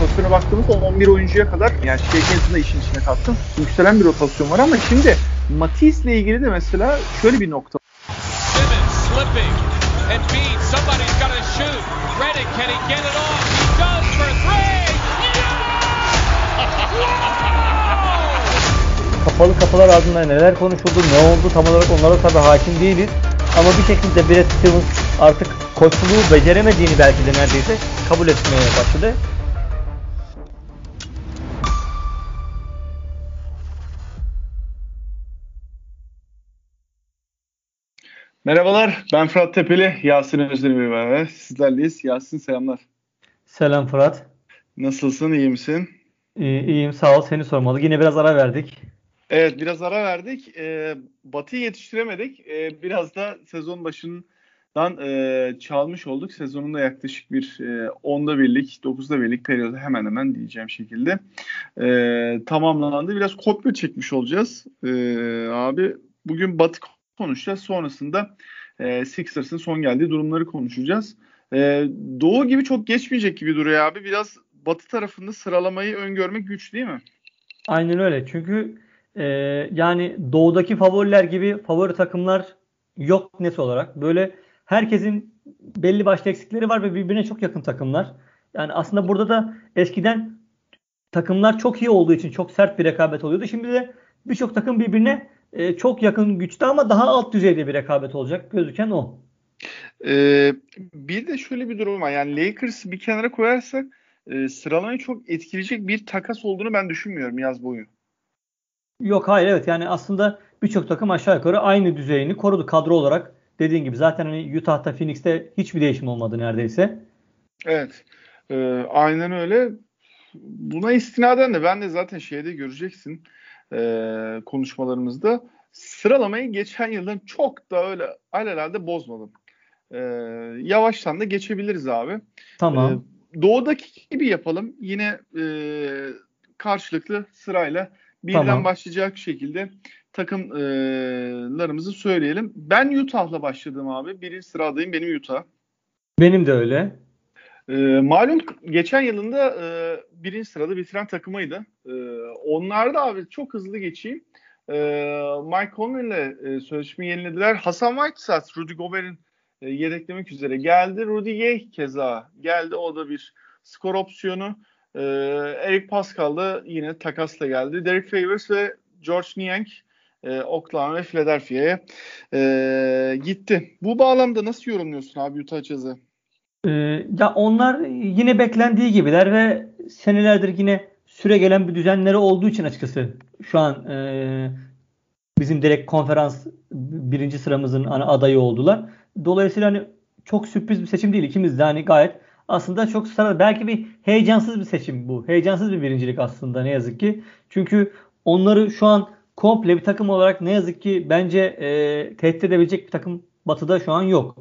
rotasyona baktığımızda 11 oyuncuya kadar yani şey da işin içine kattım. Yükselen bir rotasyon var ama şimdi Matisse ile ilgili de mesela şöyle bir nokta. Simmons slipping. Embiid, somebody's got to shoot. Redick, can he get it off? He does for three. Kapalı kapılar ardında neler konuşuldu, ne oldu tam olarak onlara tabii hakim değiliz. Ama bir şekilde Brad Stevens artık koçluğu beceremediğini belki de neredeyse kabul etmeye başladı. Merhabalar, ben Fırat Tepeli, Yasin Özdemir beraber sizlerleyiz. Yasin selamlar. Selam Fırat. Nasılsın, iyi misin? İyi, iyiyim, sağ ol. Seni sormalı. Yine biraz ara verdik. Evet, biraz ara verdik. Ee, Batı'yı yetiştiremedik. Ee, biraz da sezon başından e, çalmış olduk. Sezonunda yaklaşık bir e, onda birlik, dokuzda birlik periyodu hemen hemen diyeceğim şekilde e, tamamlandı. Biraz kopya çekmiş olacağız. E, abi bugün Batı konuşacağız. Sonrasında e, Sixers'ın son geldiği durumları konuşacağız. E, Doğu gibi çok geçmeyecek gibi duruyor abi. Biraz Batı tarafında sıralamayı öngörmek güç değil mi? Aynen öyle. Çünkü e, yani doğudaki favoriler gibi favori takımlar yok net olarak. Böyle herkesin belli başlı eksikleri var ve birbirine çok yakın takımlar. Yani aslında burada da eskiden takımlar çok iyi olduğu için çok sert bir rekabet oluyordu. Şimdi de birçok takım birbirine e, çok yakın güçte ama daha alt düzeyde bir rekabet olacak gözüken o. Ee, bir de şöyle bir durum var. Yani Lakers'ı bir kenara koyarsak e, sıralamayı çok etkileyecek bir takas olduğunu ben düşünmüyorum yaz boyu. Yok hayır evet yani aslında birçok takım aşağı yukarı aynı düzeyini korudu kadro olarak. Dediğin gibi zaten hani Utah'ta Phoenix'te hiçbir değişim olmadı neredeyse. Evet. E, aynen öyle. Buna istinaden de ben de zaten şeyde göreceksin e, konuşmalarımızda sıralamayı geçen yıldan çok da öyle alelade bozmadım. E, yavaştan da geçebiliriz abi. Tamam. E, doğudaki gibi yapalım. Yine e, karşılıklı sırayla birden tamam. başlayacak şekilde takımlarımızı söyleyelim. Ben Utah'la başladım abi. Birinci sıradayım benim Utah. Benim de öyle. E, malum geçen yılında e, birinci sırada bitiren takımıydı. E, onlar da abi çok hızlı geçeyim. E, Mike Conley'le e, sözleşme yenilediler. Hasan Whiteside, Rudy Gobert'in e, yedeklemek üzere geldi. Rudy Gay keza geldi. O da bir skor opsiyonu. E, Eric Pascal da yine takasla geldi. Derek Favors ve George Niang e, Oklahoma ve Philadelphia'ya e, gitti. Bu bağlamda nasıl yorumluyorsun abi Utah Jazz'ı? Ee, ya onlar yine beklendiği gibiler ve senelerdir yine süre gelen bir düzenleri olduğu için açıkçası şu an e, bizim direkt konferans birinci sıramızın hani adayı oldular. Dolayısıyla hani çok sürpriz bir seçim değil. İkimiz de hani gayet aslında çok sıra belki bir heyecansız bir seçim bu. Heyecansız bir birincilik aslında ne yazık ki. Çünkü onları şu an komple bir takım olarak ne yazık ki bence e, tehdit edebilecek bir takım batıda şu an yok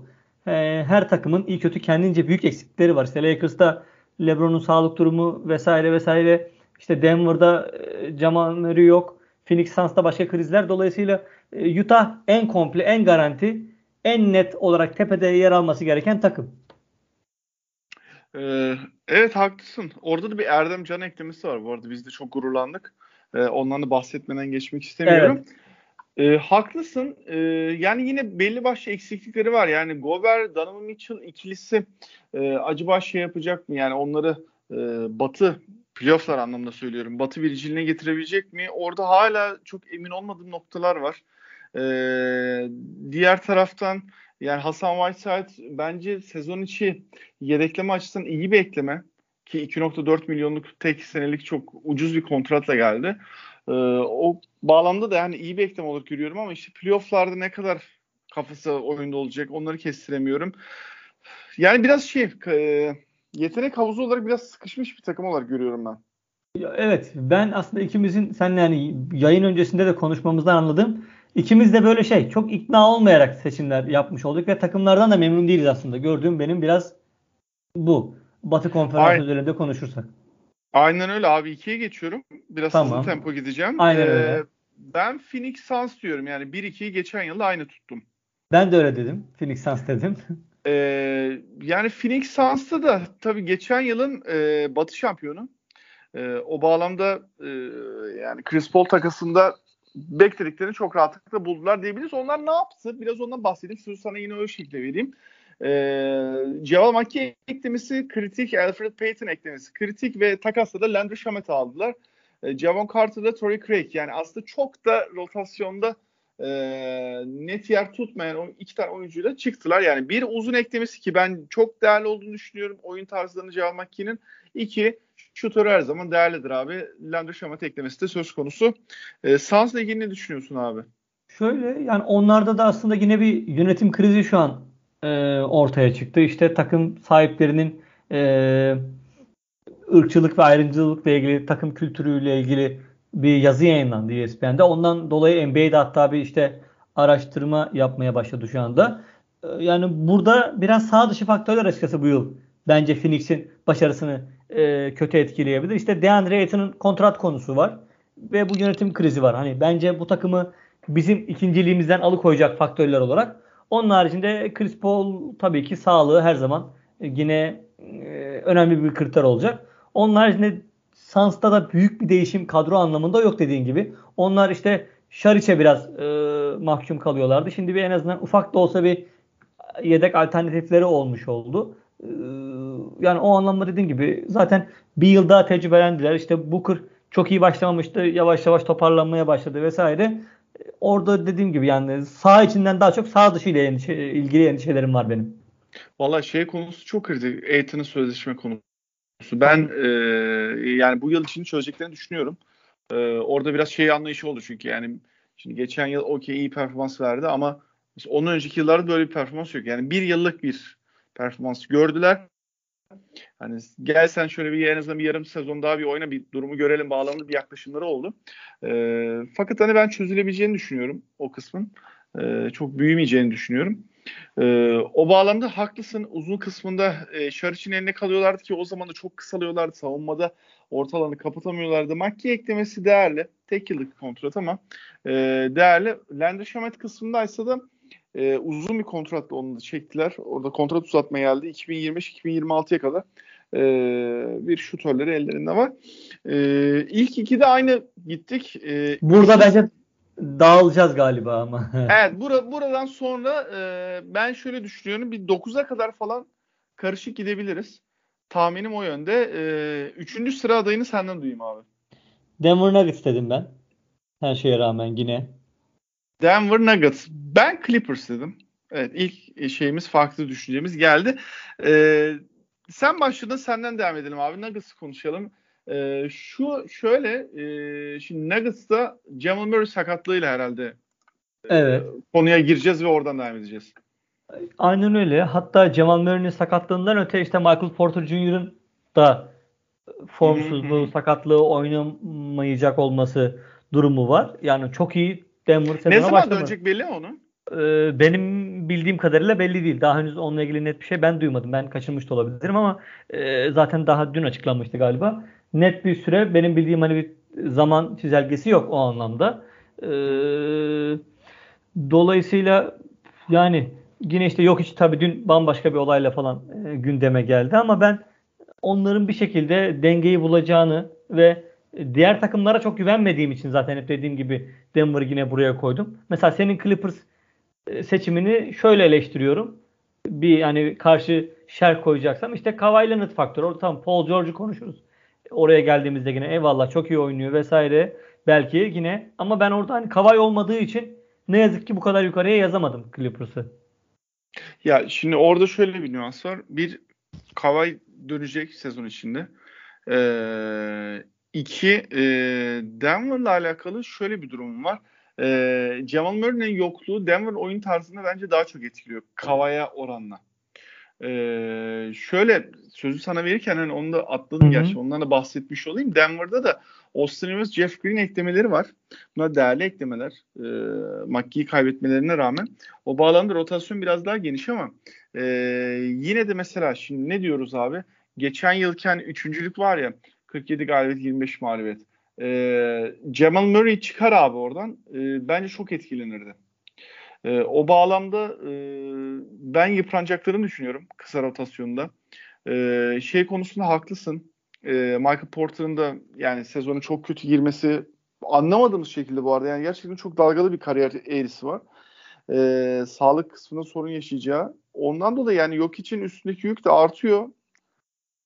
e, her takımın iyi kötü kendince büyük eksiklikleri var. İşte Lakers'ta LeBron'un sağlık durumu vesaire vesaire. İşte Denver'da e, Jamal Murray yok. Phoenix Suns'ta başka krizler. Dolayısıyla e, Utah en komple, en garanti, en net olarak tepede yer alması gereken takım. Ee, evet haklısın. Orada da bir Erdem Can eklemesi var bu arada. Biz de çok gururlandık. Ee, ondan da bahsetmeden geçmek istemiyorum. Evet. E, haklısın. E, yani yine belli başlı eksiklikleri var. Yani Gober, Donovan Mitchell ikilisi e, acaba şey yapacak mı? Yani onları e, Batı playofflar anlamında söylüyorum. Batı birinciliğine getirebilecek mi? Orada hala çok emin olmadığım noktalar var. E, diğer taraftan yani Hasan Whiteside bence sezon içi yedekleme açısından iyi bir ekleme ki 2.4 milyonluk tek senelik çok ucuz bir kontratla geldi. Ee, o bağlamda da yani iyi bir eklem olarak görüyorum ama işte playofflarda ne kadar kafası oyunda olacak onları kestiremiyorum. Yani biraz şey e, yetenek havuzu olarak biraz sıkışmış bir takım olarak görüyorum ben. Evet ben aslında ikimizin senle yani yayın öncesinde de konuşmamızdan anladım. İkimiz de böyle şey çok ikna olmayarak seçimler yapmış olduk ve takımlardan da memnun değiliz aslında. Gördüğüm benim biraz bu. Batı konferans üzerinde konuşursak. Aynen öyle abi ikiye geçiyorum. Biraz tamam. hızlı tempo gideceğim. Aynen ee, öyle. Ben Phoenix Suns diyorum yani 1-2'yi geçen yıl aynı tuttum. Ben de öyle dedim. Phoenix Suns dedim. E, yani Phoenix Suns'ta da tabii geçen yılın e, Batı şampiyonu. E, o bağlamda e, yani Chris Paul takasında beklediklerini çok rahatlıkla buldular diyebiliriz. Onlar ne yaptı? Biraz ondan bahsedeyim. Sözü sana yine o şekilde vereyim. Ee, Ceval Maki eklemesi kritik, Alfred Payton eklemesi kritik ve takasla da Landry Shamet aldılar. Ee, Javon Carter'da Torrey Craig yani aslında çok da rotasyonda e, net yer tutmayan o iki tane oyuncuyla çıktılar. Yani bir uzun eklemesi ki ben çok değerli olduğunu düşünüyorum oyun tarzlarını Ceval Maki'nin. İki şutör her zaman değerlidir abi. Landry Shamet eklemesi de söz konusu. E, Suns'la ilgili ne düşünüyorsun abi? Şöyle yani onlarda da aslında yine bir yönetim krizi şu an e, ortaya çıktı. İşte takım sahiplerinin e, ırkçılık ve ayrımcılıkla ilgili takım kültürüyle ilgili bir yazı yayınlandı ESPN'de. Ondan dolayı NBA'de hatta bir işte araştırma yapmaya başladı şu anda. E, yani burada biraz sağ dışı faktörler açıkçası bu yıl bence Phoenix'in başarısını e, kötü etkileyebilir. İşte DeAndre Ayton'un kontrat konusu var ve bu yönetim krizi var. Hani bence bu takımı bizim ikinciliğimizden alıkoyacak faktörler olarak onun haricinde Chris Paul tabii ki sağlığı her zaman e, yine e, önemli bir kriter olacak. Onun haricinde Suns'ta da büyük bir değişim kadro anlamında yok dediğin gibi. Onlar işte Şariç'e biraz e, mahkum kalıyorlardı. Şimdi bir en azından ufak da olsa bir yedek alternatifleri olmuş oldu. E, yani o anlamda dediğim gibi zaten bir yıl daha tecrübelendiler. İşte Booker çok iyi başlamamıştı. Yavaş yavaş toparlanmaya başladı vesaire orada dediğim gibi yani sağ içinden daha çok sağ dışı ile endişe, ilgili endişelerim var benim. Valla şey konusu çok kritik. Aiton'un sözleşme konusu. Ben e, yani bu yıl için çözeceklerini düşünüyorum. E, orada biraz şey anlayışı oldu çünkü yani şimdi geçen yıl okey iyi performans verdi ama onun önceki yıllarda böyle bir performans yok. Yani bir yıllık bir performans gördüler. Hani gel sen şöyle bir en azından bir yarım sezon daha bir oyna bir durumu görelim bağlamında bir yaklaşımları oldu. E, fakat hani ben çözülebileceğini düşünüyorum o kısmın. E, çok büyümeyeceğini düşünüyorum. E, o bağlamda haklısın. Uzun kısmında e, Şariç'in eline kalıyorlardı ki o zaman da çok kısalıyorlardı. Savunmada orta alanı kapatamıyorlardı. Makki eklemesi değerli. Tek yıllık kontrat ama e, değerli. Landry Shamet kısmındaysa da e, uzun bir kontratla onu çektiler. Orada kontrat uzatma geldi. 2025-2026'ya kadar e, bir şutörleri ellerinde var. E, ilk iki de aynı gittik. E, Burada iki... bence dağılacağız galiba ama. evet bura, buradan sonra e, ben şöyle düşünüyorum. Bir 9'a kadar falan karışık gidebiliriz. Tahminim o yönde. E, üçüncü sıra adayını senden duyayım abi. Denver Nuggets dedim ben. Her şeye rağmen yine. Denver Nuggets. Ben Clippers dedim. Evet ilk şeyimiz farklı düşüncemiz geldi. Ee, sen başladın senden devam edelim abi. Nuggets'ı konuşalım. Ee, şu şöyle e, şimdi Nuggets'ta Jamal Murray sakatlığıyla herhalde e, evet. e, konuya gireceğiz ve oradan devam edeceğiz. Aynen öyle. Hatta Jamal Murray'nin sakatlığından öte işte Michael Porter Jr.'ın da formsuzluğu, sakatlığı oynamayacak olması durumu var. Yani çok iyi Denver sezona Ne zaman başlamadı. dönecek belli mi onun? Ee, benim bildiğim kadarıyla belli değil. Daha henüz onunla ilgili net bir şey ben duymadım. Ben kaçırmış da olabilirim ama e, zaten daha dün açıklanmıştı galiba. Net bir süre benim bildiğim hani bir zaman çizelgesi yok o anlamda. E, dolayısıyla yani yine işte yok hiç tabii dün bambaşka bir olayla falan e, gündeme geldi ama ben onların bir şekilde dengeyi bulacağını ve diğer takımlara çok güvenmediğim için zaten hep dediğim gibi Denver'ı yine buraya koydum. Mesela senin Clippers e, seçimini şöyle eleştiriyorum. Bir yani karşı şer koyacaksam işte Kawhi Leonard faktörü. Orada tamam Paul George'u konuşuruz. Oraya geldiğimizde yine eyvallah çok iyi oynuyor vesaire. Belki yine ama ben orada hani Kawhi olmadığı için ne yazık ki bu kadar yukarıya yazamadım Clippers'ı. Ya şimdi orada şöyle bir nüans var. Bir Kawhi dönecek sezon içinde. Ee, İki, e, Denver'la alakalı şöyle bir durum var. E, Jamal Murray'nin yokluğu Denver oyun tarzını bence daha çok etkiliyor. Kavaya oranla. E, şöyle sözü sana verirken hani onu da atladım Hı-hı. gerçi ondan da bahsetmiş olayım. Denver'da da Austin Rivers, Jeff Green eklemeleri var. Bunlar değerli eklemeler. E, Maki'yi kaybetmelerine rağmen. O bağlamda rotasyon biraz daha geniş ama e, yine de mesela şimdi ne diyoruz abi? Geçen yılken üçüncülük var ya 47 galibiyet 25 mağlubiyet. Ee, Jamal Murray çıkar abi oradan. Ee, bence çok etkilenirdi. Ee, o bağlamda e, ben yıpranacaklarını düşünüyorum kısa rotasyonda. E, şey konusunda haklısın. E, Michael Porter'ın da yani sezonu çok kötü girmesi anlamadığımız şekilde bu arada yani gerçekten çok dalgalı bir kariyer eğrisi var. E, sağlık kısmında sorun yaşayacağı. Ondan dolayı yani yok için üstündeki yük de artıyor.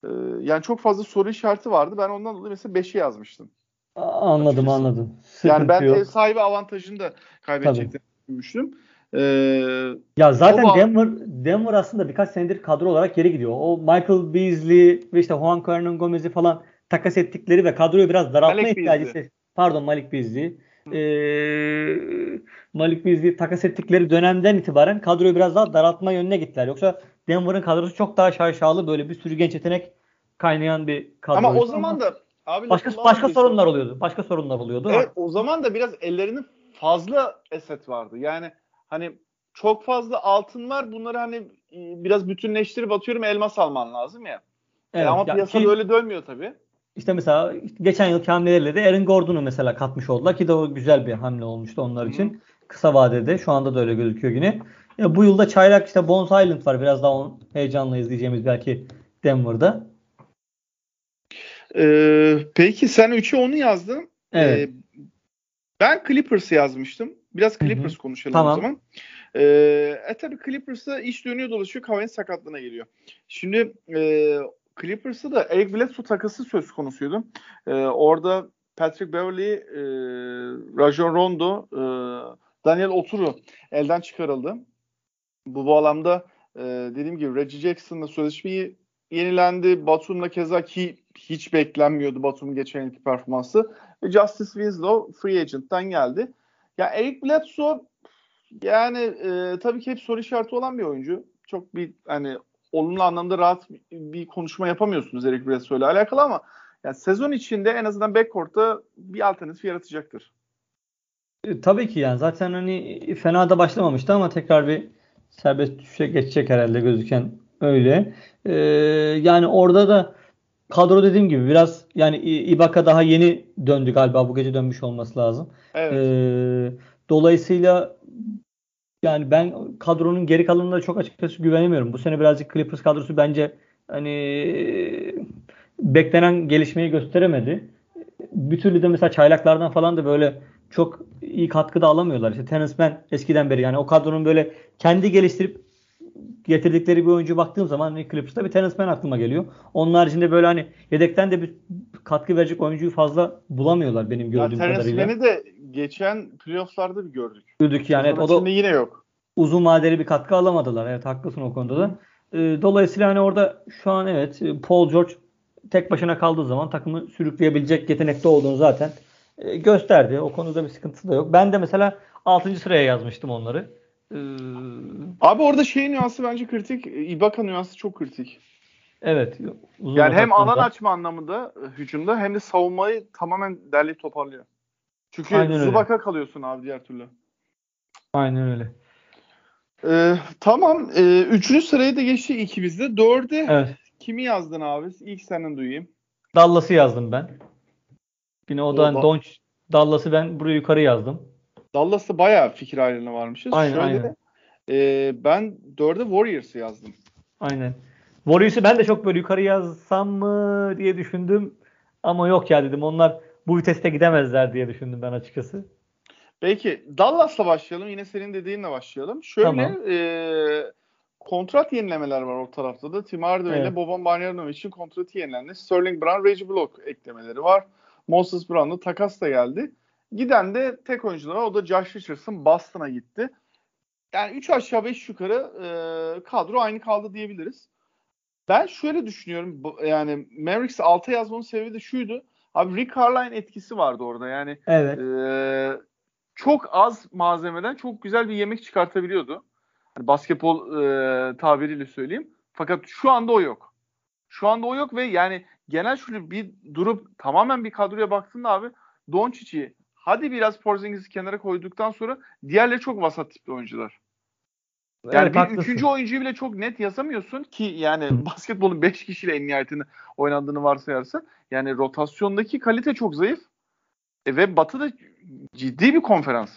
E, yani çok fazla soru işareti vardı. Ben ondan dolayı mesela 5'e yazmıştım. Anladım Açıkçası. anladım. Sıkıntı yani ben yok. ev sahibi avantajını da kaybedecektim düşünmüştüm. Ee, ya zaten o, Denver Denver aslında birkaç senedir kadro olarak geri gidiyor. O Michael Beasley ve işte Juan Hernan Gomez'i falan takas ettikleri ve kadroyu biraz daraltma Malik ihtiyacı Beasley. Pardon Malik Beasley. Ee, Malik Beasley takas ettikleri dönemden itibaren kadroyu biraz daha daraltma yönüne gittiler. Yoksa Denver'ın kadrosu çok daha şaşalı böyle bir sürü genç yetenek kaynayan bir kadro. Ama o zaman da abi başka başka sorunlar oluyordu. Başka sorunlar oluyordu. Evet, o zaman da biraz ellerinin fazla eset vardı. Yani hani çok fazla altın var. Bunları hani e, biraz bütünleştirip atıyorum elmas alman lazım ya. Evet, ama ya piyasa ki, öyle dönmüyor tabii. İşte mesela geçen yıl hamlelerle de Aaron Gordon'u mesela katmış oldular ki de o güzel bir hamle olmuştu onlar için. Kısa vadede şu anda da öyle gözüküyor yine. Ya bu yılda çaylak işte Bones Island var. Biraz daha heyecanla izleyeceğimiz belki Denver'da. Ee, peki sen 3'e onu yazdın. Evet. Ee, ben Clippers yazmıştım. Biraz Clippers Hı-hı. konuşalım tamam. o zaman. Ee, e tabi Clippers'ta iş dönüyor dolaşıyor. Kavai'nin sakatlığına geliyor. Şimdi e, Clippers'ta da Eric Bledsoe takası söz konusuydu. E, orada Patrick Beverly, e, Rajon Rondo, e, Daniel Oturu elden çıkarıldı. Bu bağlamda e, dediğim gibi Reggie Jackson'la sözleşmeyi yenilendi. Batum'la keza ki hiç beklenmiyordu Batum'un geçen yılki performansı. Ve Justice Winslow free agent'tan geldi. Ya Eric Bledsoe yani e, tabii ki hep soru işareti olan bir oyuncu. Çok bir hani olumlu anlamda rahat bir konuşma yapamıyorsunuz Eric Bledsoe ile alakalı ama yani sezon içinde en azından backcourt'ta bir alternatif yaratacaktır. E, tabii ki yani zaten hani fena da başlamamıştı ama tekrar bir serbest düşüşe geçecek herhalde gözüken öyle. Ee, yani orada da kadro dediğim gibi biraz yani Ibaka daha yeni döndü galiba bu gece dönmüş olması lazım. Evet. Ee, dolayısıyla yani ben kadronun geri kalanına çok açıkçası güvenemiyorum. Bu sene birazcık Clippers kadrosu bence hani beklenen gelişmeyi gösteremedi. Bir türlü de mesela çaylaklardan falan da böyle çok iyi katkı da alamıyorlar. İşte Terence Mann eskiden beri yani o kadronun böyle kendi geliştirip getirdikleri bir oyuncu baktığım zaman hani Clippers'ta bir Terence Mann aklıma geliyor. Onun haricinde böyle hani yedekten de bir katkı verecek oyuncuyu fazla bulamıyorlar benim gördüğüm ya, kadarıyla. Terence de geçen playoff'larda bir gördük. Gördük yani. Evet, o da yine yok. Uzun vadeli bir katkı alamadılar. Evet haklısın o konuda da. E, dolayısıyla hani orada şu an evet Paul George tek başına kaldığı zaman takımı sürükleyebilecek yetenekte olduğunu zaten e, gösterdi. O konuda bir sıkıntısı da yok. Ben de mesela 6. sıraya yazmıştım onları. Ee, Abi orada şey nüansı bence kritik. Ibaka nüansı çok kritik. Evet. Uzun yani hem alan açma anlamında e, hücumda hem de savunmayı tamamen derleyip toparlıyor. Çünkü Aynen Zubak'a kalıyorsun abi diğer türlü. Aynen öyle. Ee, tamam. Ee, üçüncü sıraya da geçti ikimizde. Dörde evet. kimi yazdın abi? İlk senden duyayım. Dallas'ı yazdım ben. Yine o da Donch Dallas'ı ben buraya yukarı yazdım. Dallas'ta bayağı fikir ayrılığına varmışız. Aynen, Şöyle, aynen. E, ben dörde Warriors'ı yazdım. Aynen. Warriors'ı ben de çok böyle yukarı yazsam mı diye düşündüm. Ama yok ya dedim. Onlar bu viteste gidemezler diye düşündüm ben açıkçası. Peki Dallas'la başlayalım. Yine senin dediğinle başlayalım. Şöyle tamam. e, kontrat yenilemeler var o tarafta da. Tim Hardaway evet. ile Boban Bogdanovic için kontratı yenilendi. Sterling Brown, Reggie Block eklemeleri var. Moses Brown'la takas da geldi. Giden de tek oyuncular. O da Josh Richardson Boston'a gitti. Yani 3 aşağı 5 yukarı e, kadro aynı kaldı diyebiliriz. Ben şöyle düşünüyorum. Yani Mavericks'i 6 yazmamın sebebi de şuydu. Abi Rick Carline etkisi vardı orada. Yani evet. e, çok az malzemeden çok güzel bir yemek çıkartabiliyordu. Yani basketbol e, tabiriyle söyleyeyim. Fakat şu anda o yok. Şu anda o yok ve yani genel şöyle bir durup tamamen bir kadroya baktığında abi Doncic'i hadi biraz Porzingis'i kenara koyduktan sonra diğerleri çok vasat tipli oyuncular. Yani evet, bir haklısın. üçüncü oyuncuyu bile çok net yazamıyorsun ki yani basketbolun 5 kişiyle en nihayetinde oynandığını varsayarsa yani rotasyondaki kalite çok zayıf. E, ve Batı da ciddi bir konferans.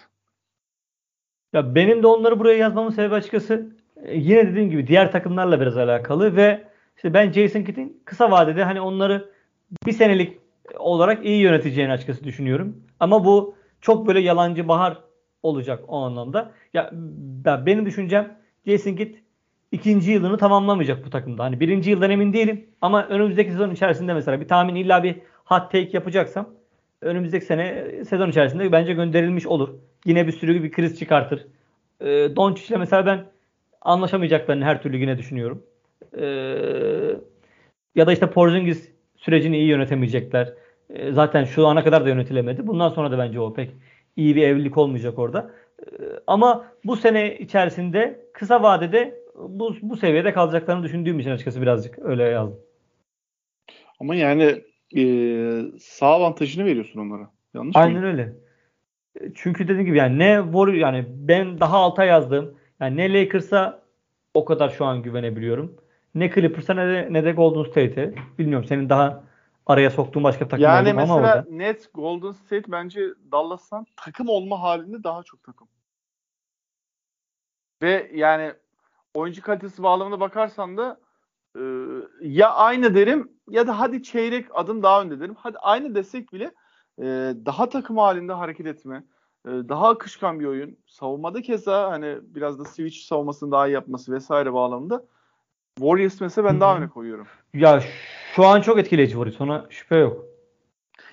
Ya benim de onları buraya yazmamın sebebi açıkçası e, yine dediğim gibi diğer takımlarla biraz alakalı ve işte ben Jason Kidd'in kısa vadede hani onları bir senelik olarak iyi yöneteceğini açıkçası düşünüyorum. Ama bu çok böyle yalancı bahar olacak o anlamda. Ya ben, benim düşüncem Jason Kidd ikinci yılını tamamlamayacak bu takımda. Hani birinci yıldan emin değilim ama önümüzdeki sezon içerisinde mesela bir tahmin illa bir hot take yapacaksam önümüzdeki sene sezon içerisinde bence gönderilmiş olur. Yine bir sürü bir kriz çıkartır. E, Doncic ile mesela ben anlaşamayacaklarını her türlü yine düşünüyorum. E, ya da işte Porzingis sürecini iyi yönetemeyecekler. E, zaten şu ana kadar da yönetilemedi. Bundan sonra da bence o pek iyi bir evlilik olmayacak orada. E, ama bu sene içerisinde kısa vadede bu, bu seviyede kalacaklarını düşündüğüm için açıkçası birazcık öyle yazdım. Ama yani e, sağ avantajını veriyorsun onlara. Yanlış mı? Aynen öyle. Çünkü dediğim gibi yani ne Warrior yani ben daha alta yazdım. Yani ne Lakers'a o kadar şu an güvenebiliyorum. Ne Clippers'a ne de, ne de Golden State'e. Bilmiyorum senin daha araya soktuğun başka bir takım yani ama orada. Yani mesela net Golden State bence Dallas'tan takım olma halinde daha çok takım. Ve yani oyuncu kalitesi bağlamına bakarsan da e, ya aynı derim ya da hadi çeyrek adım daha önde derim. Hadi aynı desek bile e, daha takım halinde hareket etme, e, daha akışkan bir oyun. Savunmada keza hani biraz da switch savunmasını daha iyi yapması vesaire bağlamında Warriors mesela ben Hı-hı. daha öne koyuyorum. Ya şu an çok etkileyici Warriors. Ona şüphe yok.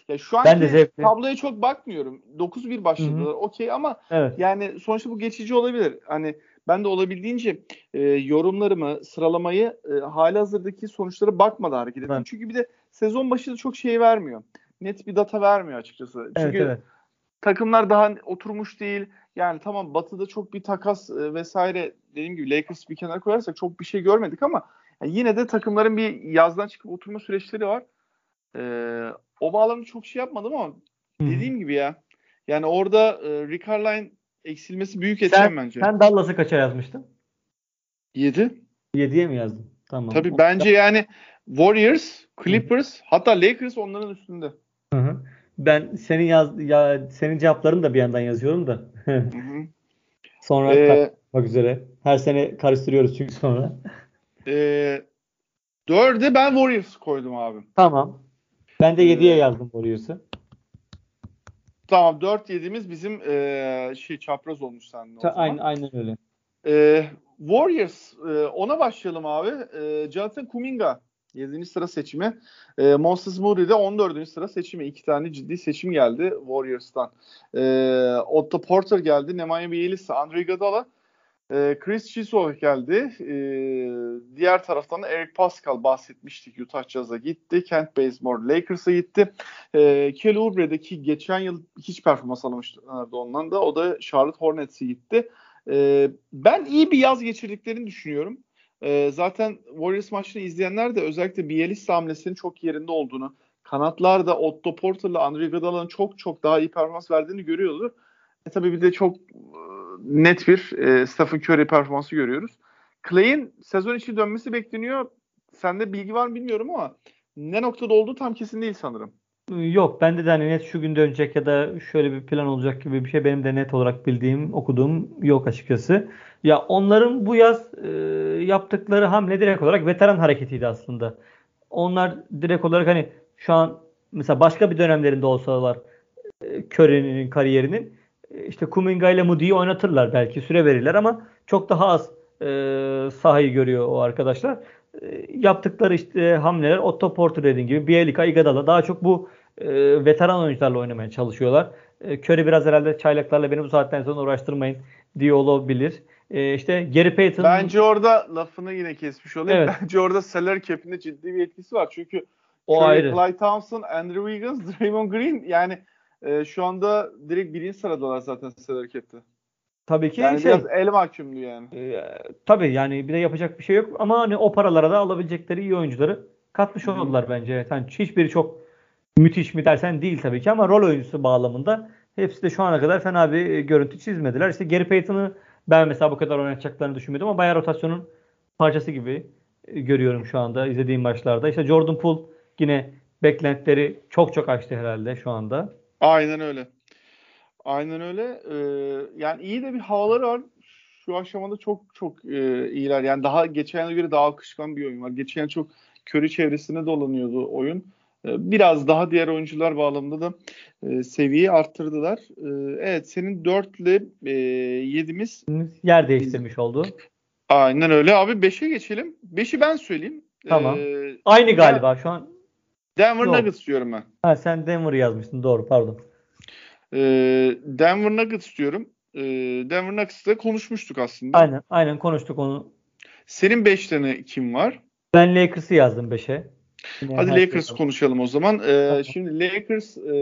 Ya şu zevkli. tabloya çok bakmıyorum. 9-1 başladılar. Okey ama evet. yani sonuçta bu geçici olabilir. Hani ben de olabildiğince e, yorumlarımı, sıralamayı e, hali hazırdaki sonuçlara bakmadan hareket ettim. Evet. Çünkü bir de sezon başında çok şey vermiyor. Net bir data vermiyor açıkçası. Evet, Çünkü evet. Takımlar daha oturmuş değil. Yani tamam Batı'da çok bir takas e, vesaire dediğim gibi Lakers bir kenara koyarsak çok bir şey görmedik ama yani yine de takımların bir yazdan çıkıp oturma süreçleri var. Ee, o bağlamda çok şey yapmadım ama Hı. dediğim gibi ya yani orada e, Rick Carline eksilmesi büyük etken bence. Sen Dallas'ı kaça yazmıştın? 7. 7'ye mi yazdın? Tamam. Tabii bence yani Warriors, Clippers, Hı. hatta Lakers onların üstünde. Hı hı. Ben senin yaz ya senin cevaplarını da bir yandan yazıyorum da. sonra ee, bak üzere. Her sene karıştırıyoruz çünkü sonra. e, dörde ben Warriors koydum abi. Tamam. Ben de 7'ye ee, yazdım Warriors'ı. Tamam 4 yediğimiz bizim e, şey çapraz olmuş sende o zaman. Aynen, aynen öyle. E, Warriors e, ona başlayalım abi. E, Jonathan Kuminga 7. sıra seçimi. E, Moses Moody de 14. sıra seçimi. İki tane ciddi seçim geldi Warriors'tan. E, Otto Porter geldi. Nemanja Bjelica, Andre Iguodala e, Chris Chisholm geldi. E, diğer taraftan Eric Pascal bahsetmiştik. Utah Jazz'a gitti. Kent Bazemore Lakers'a gitti. E, Kelly Oubre'de ki geçen yıl hiç performans alamamışlardı ondan da. O da Charlotte Hornets'e gitti. E, ben iyi bir yaz geçirdiklerini düşünüyorum. E, zaten Warriors maçını izleyenler de özellikle Bielitsa hamlesinin çok yerinde olduğunu, kanatlarda Otto Porter'la Andre Iguodala'nın çok çok daha iyi performans verdiğini görüyordu. E, tabii bir de çok net bir e, Stephen Curry performansı görüyoruz. Clay'in sezon içi dönmesi bekleniyor. Sende bilgi var mı bilmiyorum ama ne noktada olduğu tam kesin değil sanırım. Yok bende de hani net şu gün dönecek ya da şöyle bir plan olacak gibi bir şey benim de net olarak bildiğim, okuduğum yok açıkçası. Ya onların bu yaz e, yaptıkları hamle direkt olarak veteran hareketiydi aslında. Onlar direkt olarak hani şu an mesela başka bir dönemlerinde olsalar e, Curry'nin kariyerinin işte Kuminga ile Moody'yi oynatırlar belki süre verirler ama çok daha az e, sahayı görüyor o arkadaşlar. E, yaptıkları işte hamleler Otto Porter dediğin gibi Bielika, Iguodala daha çok bu e, veteran oyuncularla oynamaya çalışıyorlar. E, Curry biraz herhalde çaylaklarla beni bu saatten sonra uğraştırmayın diyor olabilir. E, işte Gary Payton Bence orada lafını yine kesmiş olayım. Evet. Bence orada salary cap'inde ciddi bir etkisi var. Çünkü o Curry, ayrı. Clay Thompson, Andrew Wiggins, Draymond Green yani e, şu anda direkt birinci sıradalar zaten salary cap'te. Tabii ki yani şey, biraz el mahkumdu yani. E, tabii yani bir de yapacak bir şey yok ama hani o paralara da alabilecekleri iyi oyuncuları katmış oldular bence. Yani hiçbiri çok müthiş mi dersen değil tabii ki ama rol oyuncusu bağlamında hepsi de şu ana kadar fena bir e, görüntü çizmediler. İşte Gary Payton'ı ben mesela bu kadar oynatacaklarını düşünmüyordum ama bayağı rotasyonun parçası gibi e, görüyorum şu anda izlediğim maçlarda. İşte Jordan Poole yine beklentileri çok çok açtı herhalde şu anda. Aynen öyle. Aynen öyle. Ee, yani iyi de bir havaları var. şu aşamada çok çok e, iyiler. Yani daha geçen göre daha akışkan bir oyun var. Geçen çok Curry çevresine dolanıyordu oyun. E, biraz daha diğer oyuncular bağlamında da e, seviyeyi arttırdılar. E, evet senin 4 ile e, 7'miz yer değiştirmiş oldu. Aynen öyle. Abi 5'e geçelim. 5'i ben söyleyeyim. Tamam. Ee, Aynı galiba şu an. Denver. Nuggets diyorum ben. Ha sen Denver yazmıştın. Doğru pardon. Ee, Denver Nuggets diyorum. Ee, Denver Nuggets'ta konuşmuştuk aslında. Aynen, aynen konuştuk onu. Senin 5 tane kim var? Ben Lakers'ı yazdım 5'e. Hadi Lakers şey konuşalım o zaman. Ee. Şimdi Lakers e,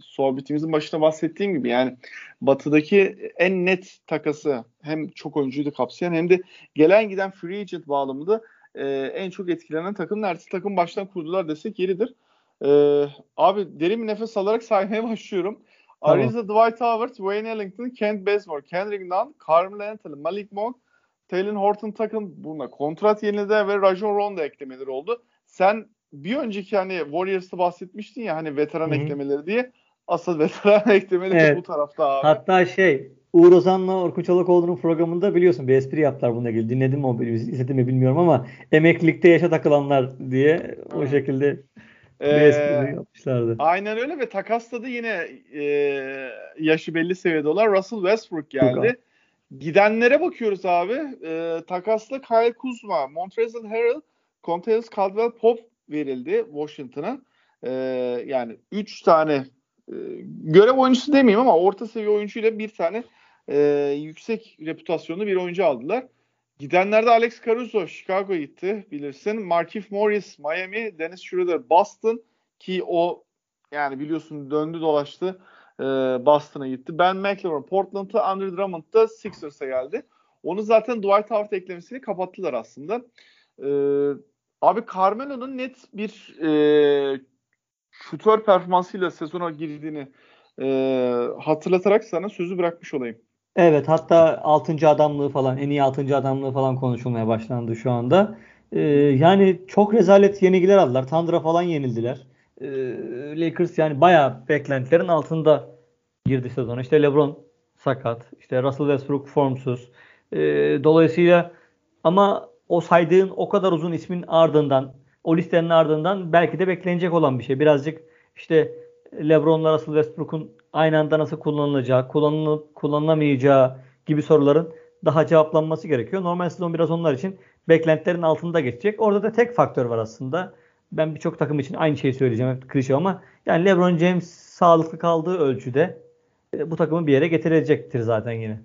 sohbetimizin başında bahsettiğim gibi yani batıdaki en net takası hem çok oyuncuyu da kapsayan hem de gelen giden free agent bağlamında e, en çok etkilenen takım neredeyse takım baştan kurdular desek yeridir. E, abi derin bir nefes alarak saymaya başlıyorum. Ariza Dwight Howard, Wayne Ellington, Kent Bazemore, Kendrick Nunn, Carmelo Anthony, Malik Monk, Taylor Horton takım buna kontrat yeniledi ve Rajon Rondo eklemeleri oldu. Sen bir önceki hani Warriors'ı bahsetmiştin ya hani veteran Hı-hı. eklemeleri diye. Asıl veteran eklemeleri evet. bu tarafta abi. Hatta şey Uğur Ozan'la Orkun Çolakoğlu'nun programında biliyorsun bir espri yaptılar bununla ilgili. Dinledim mi o izledim mi bilmiyorum ama emeklilikte yaşa takılanlar diye o Hı. şekilde bir ee, yapmışlardı. Aynen öyle ve takasta da yine e, yaşı belli seviyede olan Russell Westbrook geldi. Gidenlere bakıyoruz abi. E, takasla Kyle Kuzma, Montrezl Harrell, Contails Caldwell Pop verildi Washington'a. E, yani 3 tane e, görev oyuncusu demeyeyim ama orta seviye oyuncuyla bir tane e, yüksek reputasyonlu bir oyuncu aldılar. Gidenlerde Alex Caruso Chicago gitti bilirsin. Markif Morris Miami, Dennis Schroeder Boston ki o yani biliyorsun döndü dolaştı e, Boston'a gitti. Ben McLaren Portland'a, Andre Drummond da Sixers'a geldi. Onu zaten Dwight Howard eklemesini kapattılar aslında. E, abi Carmelo'nun net bir e, şutör performansıyla sezona girdiğini e, hatırlatarak sana sözü bırakmış olayım. Evet hatta 6. adamlığı falan en iyi 6. adamlığı falan konuşulmaya başlandı şu anda. Ee, yani çok rezalet yenilgiler aldılar. Tandra falan yenildiler. Ee, Lakers yani bayağı beklentilerin altında girdi sezona. İşte LeBron sakat. İşte Russell Westbrook formsuz. Ee, dolayısıyla ama o saydığın o kadar uzun ismin ardından o listenin ardından belki de beklenecek olan bir şey. Birazcık işte LeBron'la Russell Westbrook'un aynı anda nasıl kullanılacağı, kullanılıp kullanılamayacağı gibi soruların daha cevaplanması gerekiyor. Normal sezon biraz onlar için beklentilerin altında geçecek. Orada da tek faktör var aslında. Ben birçok takım için aynı şeyi söyleyeceğim. Hep klişe ama yani LeBron James sağlıklı kaldığı ölçüde e, bu takımı bir yere getirecektir zaten yine.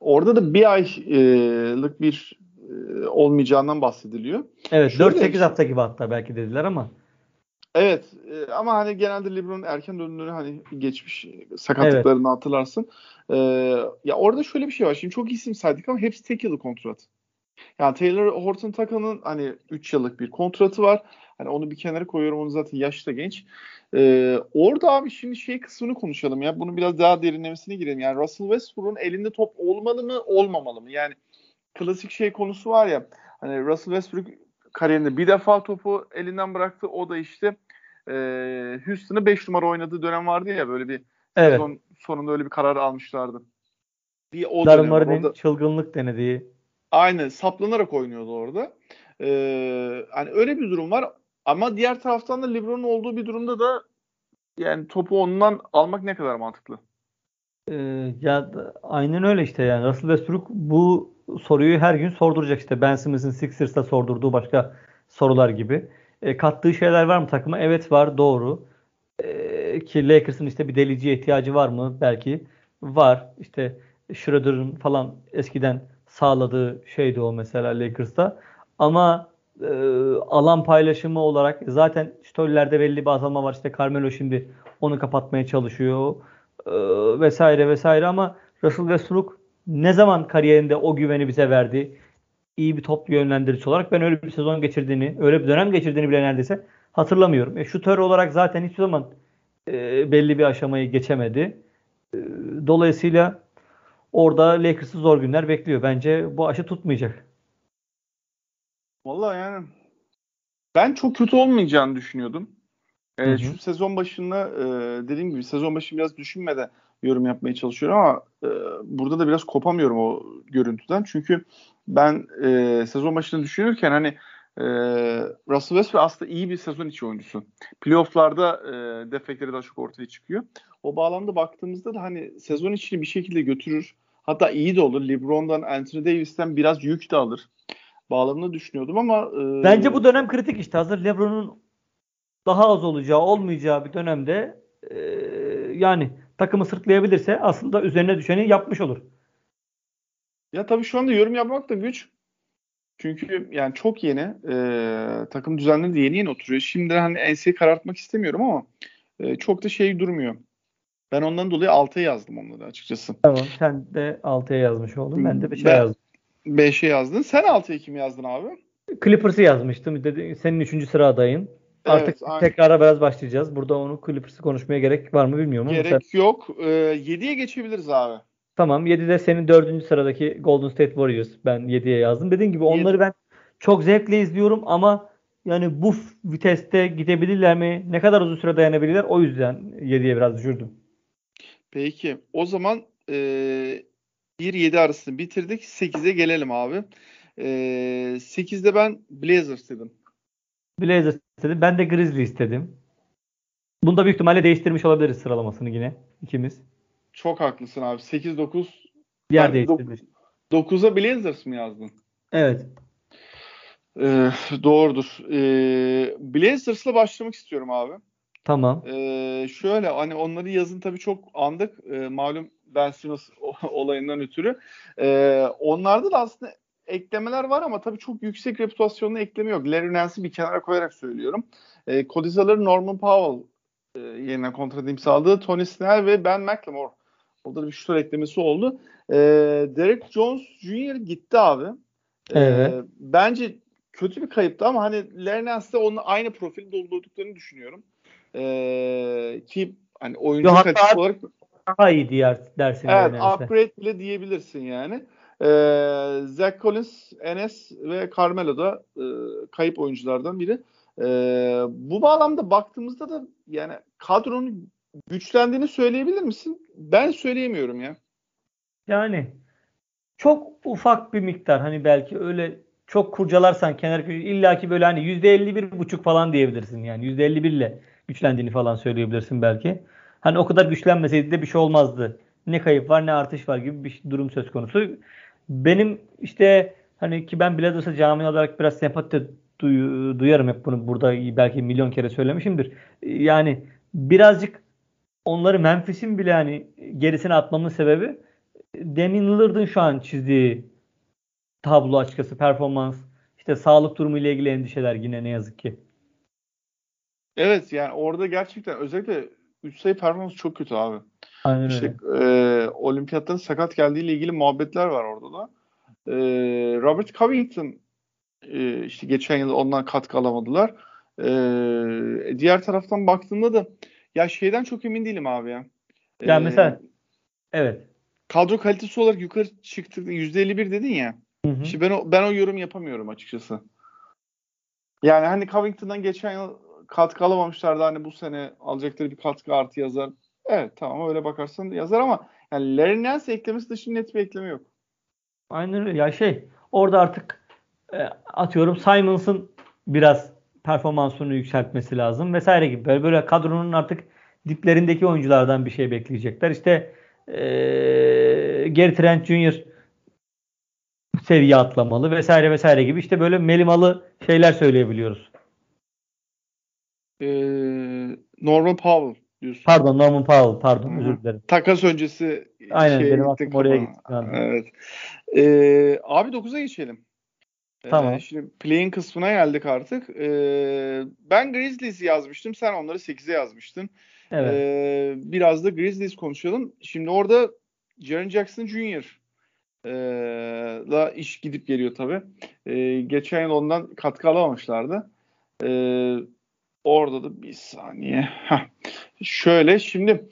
Orada da bir aylık bir e, olmayacağından bahsediliyor. Evet 4-8 hafta gibi hatta belki dediler ama. Evet e, ama hani genelde LeBron'un erken döndüğünü hani geçmiş sakatlıklarını evet. hatırlarsın. E, ya orada şöyle bir şey var. Şimdi çok isim saydık ama hepsi tek yıllık kontrat. Yani Taylor Horton Taka'nın hani 3 yıllık bir kontratı var. Hani onu bir kenara koyuyorum. Onu zaten yaşta genç. Ee, orada abi şimdi şey kısmını konuşalım ya. Bunu biraz daha derinlemesine girelim. Yani Russell Westbrook'un elinde top olmalı mı, olmamalı mı? Yani klasik şey konusu var ya. Hani Russell Westbrook kariyerinde bir defa topu elinden bıraktı. O da işte e, Houston'ı 5 numara oynadığı dönem vardı ya böyle bir evet. sezon sonunda öyle bir karar almışlardı. Bir o Darmarin'in orada... çılgınlık denediği. Aynen saplanarak oynuyordu orada. Ee, hani öyle bir durum var. Ama diğer taraftan da LeBron'un olduğu bir durumda da yani topu ondan almak ne kadar mantıklı? Ee, ya aynen öyle işte yani Russell Westbrook bu soruyu her gün sorduracak işte Ben Simmons'ın Sixers'ta sordurduğu başka sorular gibi. E, kattığı şeyler var mı takıma? Evet var doğru. E, ki Lakers'ın işte bir deliciye ihtiyacı var mı? Belki var. İşte Schroeder'ın falan eskiden sağladığı şeydi o mesela Lakers'ta. Ama e, alan paylaşımı olarak zaten storilerde belli bir azalma var. İşte Carmelo şimdi onu kapatmaya çalışıyor e, vesaire vesaire ama Russell Westbrook ne zaman kariyerinde o güveni bize verdi? İyi bir top yönlendirici olarak ben öyle bir sezon geçirdiğini, öyle bir dönem geçirdiğini bile neredeyse hatırlamıyorum. E, şutör olarak zaten hiçbir zaman e, belli bir aşamayı geçemedi. E, dolayısıyla orada Lakers'ı zor günler bekliyor. Bence bu aşı tutmayacak. Vallahi yani ben çok kötü olmayacağını düşünüyordum. E, şu sezon başında e, dediğim gibi sezon başı biraz düşünmeden yorum yapmaya çalışıyorum ama e, burada da biraz kopamıyorum o görüntüden. Çünkü ben e, sezon başını düşünürken hani e, Russell Westbrook aslında iyi bir sezon içi oyuncusu. Playoff'larda e, defekleri daha çok ortaya çıkıyor. O bağlamda baktığımızda da hani sezon içini bir şekilde götürür. Hatta iyi de olur. LeBron'dan, Anthony Davis'ten biraz yük de alır. Bağlamını düşünüyordum ama e, Bence bu dönem kritik işte. Hazır LeBron'un daha az olacağı, olmayacağı bir dönemde e, yani takımı sırtlayabilirse aslında üzerine düşeni yapmış olur. Ya tabii şu anda yorum yapmak da güç. Çünkü yani çok yeni. E, takım düzenleri de yeni yeni oturuyor. Şimdi hani enseyi karartmak istemiyorum ama e, çok da şey durmuyor. Ben ondan dolayı 6'ya yazdım onları açıkçası. Tamam sen de 6'ya yazmış oldun. Ben de 5'e yazdım. 5'e yazdın. Sen 6'ya kim yazdın abi? Clippers'ı yazmıştım. Dedi, senin 3. sıra adayın. Artık evet, tekrara biraz başlayacağız. Burada onu Clippers'ı konuşmaya gerek var mı bilmiyorum ama. Gerek sen... yok. Ee, 7'ye geçebiliriz abi. Tamam 7'de senin 4. sıradaki Golden State Warriors. Ben 7'ye yazdım. Dediğim gibi onları ben çok zevkle izliyorum ama yani bu viteste gidebilirler mi? Ne kadar uzun süre dayanabilirler? O yüzden 7'ye biraz düşürdüm. Peki. O zaman e, 1-7 arasını bitirdik. 8'e gelelim abi. E, 8'de ben Blazers dedim. Blazers istedim. Ben de Grizzly istedim. Bunda büyük ihtimalle değiştirmiş olabiliriz sıralamasını yine ikimiz. Çok haklısın abi. 8-9 yer değiştirmiş. 9'a Blazers mı yazdın? Evet. Ee, doğrudur. Ee, Blazers'la başlamak istiyorum abi. Tamam. Ee, şöyle hani onları yazın tabii çok andık. Ee, malum Ben Simmons olayından ötürü. Ee, onlarda da aslında eklemeler var ama tabii çok yüksek reputasyonlu ekleme yok. Larry Nance'i bir kenara koyarak söylüyorum. Ee, Cody Norman Powell e, yerine kontrat imzaladı. Tony Snell ve Ben McLemore. Orada bir şutör eklemesi oldu. Ee, Derek Jones Jr. gitti abi. Ee, evet. Bence kötü bir kayıptı ama hani Larry Nance'de onun aynı profili doldurduklarını düşünüyorum. Ee, ki hani oyuncu Yo, olarak daha iyi diğer dersin. Evet, upgrade bile diyebilirsin yani. Ee, Zach Collins, Enes ve Carmelo da e, kayıp oyunculardan biri. E, bu bağlamda baktığımızda da yani kadronun güçlendiğini söyleyebilir misin? Ben söyleyemiyorum ya. Yani çok ufak bir miktar hani belki öyle çok kurcalarsan kenar köşe illaki böyle hani %51 buçuk falan diyebilirsin yani %51 ile güçlendiğini falan söyleyebilirsin belki. Hani o kadar güçlenmeseydi de bir şey olmazdı. Ne kayıp var ne artış var gibi bir durum söz konusu. Benim işte hani ki ben Blazers'a cami olarak biraz sempati duy, duyarım hep bunu burada belki milyon kere söylemişimdir. Yani birazcık onları Memphis'in bile hani gerisine atmamın sebebi Damian Lillard'ın şu an çizdiği tablo açıkçası performans işte sağlık durumu ile ilgili endişeler yine ne yazık ki. Evet yani orada gerçekten özellikle 3 sayı performansı çok kötü abi. Aynen işte, öyle. E, olimpiyatların sakat geldiğiyle ilgili muhabbetler var orada da. E, Robert Covington e, işte geçen yıl ondan katkı alamadılar. E, diğer taraftan baktığımda da ya şeyden çok emin değilim abi ya. Ya ee, mesela evet. Kadro kalitesi olarak yukarı çıktı. %51 dedin ya. Hı hı. Ben o, ben o yorum yapamıyorum açıkçası. Yani hani Covington'dan geçen yıl katkı alamamışlardı. Hani bu sene alacakları bir katkı artı yazar. Evet tamam öyle bakarsan yazar ama yani Larry Nance eklemesi dışında net bir ekleme yok. Aynen öyle. Ya şey orada artık e, atıyorum Simons'ın biraz performansını yükseltmesi lazım vesaire gibi. Böyle, böyle kadronun artık diplerindeki oyunculardan bir şey bekleyecekler. İşte e, Gary Trent Jr. seviye atlamalı vesaire vesaire gibi işte böyle melimalı şeyler söyleyebiliyoruz. Ee, Norman Powell diyorsun. Pardon Norman Powell pardon Hı-hı. özür dilerim. Takas öncesi Aynen şey benim aklım oraya gitti. Evet. Ee, abi 9'a geçelim. Ee, tamam. Ee, şimdi play'in kısmına geldik artık. Ee, ben Grizzlies yazmıştım. Sen onları 8'e yazmıştın. Evet. Ee, biraz da Grizzlies konuşalım. Şimdi orada Jaren Jackson Jr. Ee, da iş gidip geliyor tabii. Ee, geçen yıl ondan katkı alamamışlardı. Ee, orada da bir saniye. Heh. Şöyle şimdi